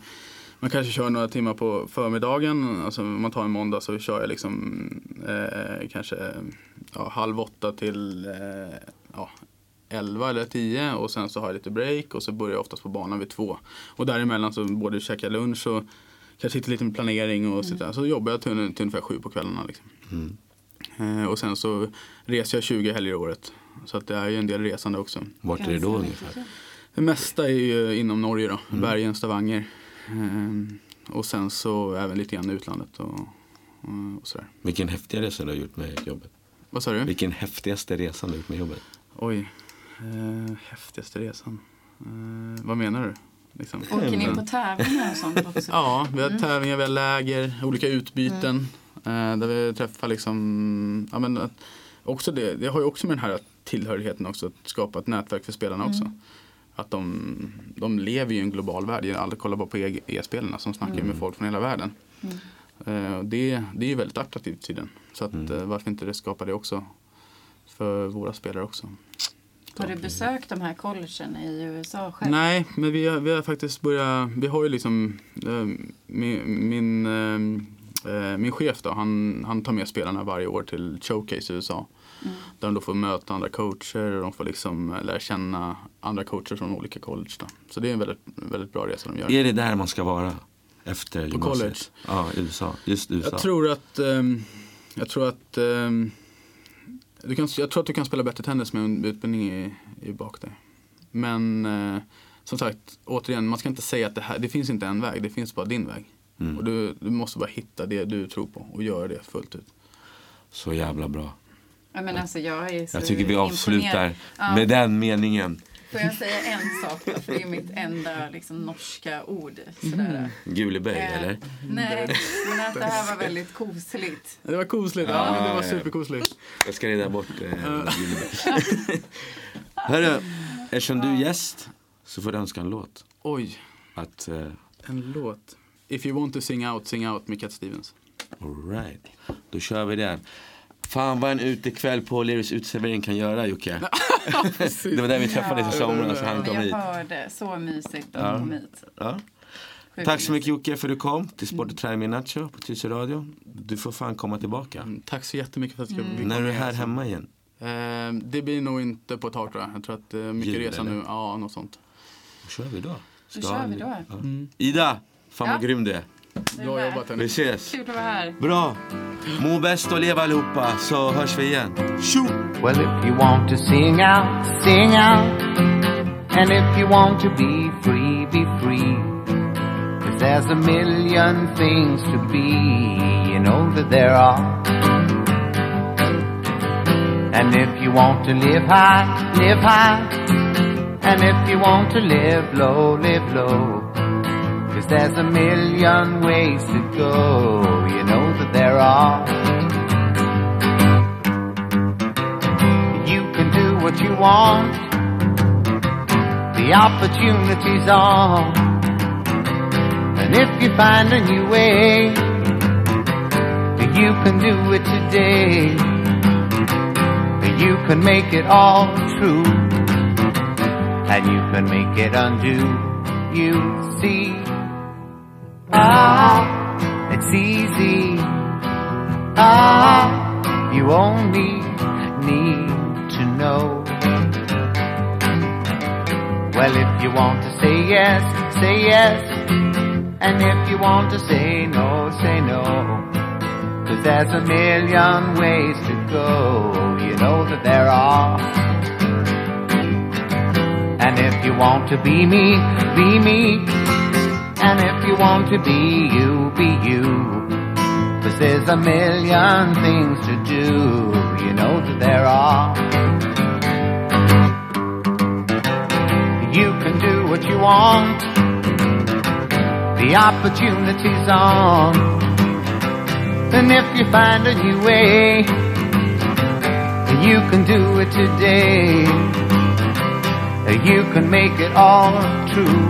man kanske kör några timmar på förmiddagen. Alltså om man tar en måndag så kör jag liksom eh, kanske ja, halv åtta till eh, ja, elva eller tio och sen så har jag lite break och så börjar jag oftast på banan vid två. Och däremellan så både käkar jag lunch och kanske sitter lite med planering och sådär. Så jobbar jag till, till ungefär sju på kvällarna. Liksom. Mm. Eh, och sen så reser jag 20 helger i året. Så att det är ju en del resande också. Vart är det då ungefär? Det mesta är ju inom Norge då. Bergen, Stavanger. Eh, och sen så även lite grann i utlandet och, och, och sådär. Vilken häftiga resa du har gjort med jobbet? Vad sa du? Vilken häftigaste resa du har gjort med jobbet? Oj. Eh, häftigaste resan. Eh, vad menar du? Liksom. Åker ni på tävlingar och sånt också? Ja, vi har tävlingar, vi har läger, olika utbyten. Eh, där vi träffar liksom, ja men också det, det har ju också med den här tillhörigheten också, att skapa ett nätverk för spelarna också. Att de, de lever ju i en global värld, alla kollar bara på E- e-spelarna som snackar med folk från hela världen. Eh, och det, det är ju väldigt attraktivt tydligen. Så att, eh, varför inte det skapa det också för våra spelare också. Har du besökt de här collegen i USA själv? Nej, men vi har, vi har faktiskt börjat, vi har ju liksom eh, min, min, eh, min chef då, han, han tar med spelarna varje år till Showcase i USA. Där de då får möta andra coacher och de får liksom lära känna andra coacher från olika college. Då. Så det är en väldigt, väldigt bra resa de gör. Är det där man ska vara? Efter På gymnasiet? college? Ja, USA. Just USA. Jag tror att, ehm, jag tror att ehm, du kan, jag tror att du kan spela bättre tennis med en utbildning i, i bak dig. Men eh, som sagt, återigen, man ska inte säga att det här, det finns inte en väg, det finns bara din väg. Mm. Och du, du måste bara hitta det du tror på och göra det fullt ut. Så jävla bra. Ja, men alltså, jag, är så Jag tycker vi avslutar imponerad. Ja. med den meningen. Får jag säga en sak? För det är mitt enda liksom, norska ord. Sådär. Guleberg, Eh, eller? Nej, men att det här var väldigt kosligt. Det var kosligt, ja, Ja, men det var superkosligt. Jag ska reda bort eh. Hörru, eftersom du är gäst så får du önska en låt. Oj, Att, eh, en låt. If you want to sing out, sing out med Cat Stevens. all right. Då kör vi den. Fan vad en utekväll på Lerus uteservering kan göra Jocke. Det var där vi träffades i somras och han Men kom jag hit. hörde, så mysigt att Ja. ja. kom hit. Ja. Sjukt Tack så mycket. Jocke för att du kom till Sport och träning med Nacho på Tyresö Radio. Du får fan komma tillbaka. Mm, Tack så jättemycket för att jag fick När vara du är här alltså. hemma igen. Eh, det blir nog inte på ett tag tror jag. Jag tror att eh, mycket Jul, resa eller? nu, ja något sånt. Då kör vi då. Då kör vi då. Ja. Ida, fan vad Ja. grym du är. Är Bra jobbat Vi hörni. ses. Kul att vara här. Bra. Må bäst och leva allihopa så hörs vi igen. Tjo! Well, if you want to sing out, sing out. And if you want to be free, be free. there's a million things to be, you know that there are. And if you want to live high, live high. And if you want to live low, live low. Cause there's a million ways to go, you know that there are. Want, the opportunities are. And if you find a new way, you can do it today. You can make it all true, and you can make it undo. You see, ah, it's easy. Ah, you only need to know. Well, if you want to say yes, say yes. And if you want to say no, say no. Cause there's a million ways to go, you know that there are. And if you want to be me, be me. And if you want to be you, be you. Cause there's a million things to do, you know that there are. You can do what you want, the opportunity's on. And if you find a new way, you can do it today. You can make it all true,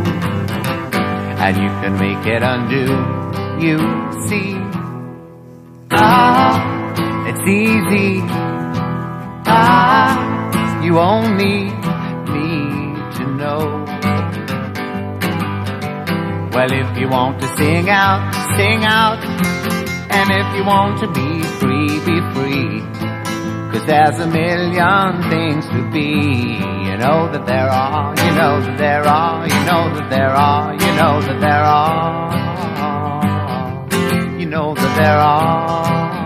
and you can make it undo. You see, ah, it's easy. Ah, you only know. Well, if you want to sing out, sing out. And if you want to be free, be free. Cause there's a million things to be. You know that there are, you know that there are, you know that there are, you know that there are. You know that there are.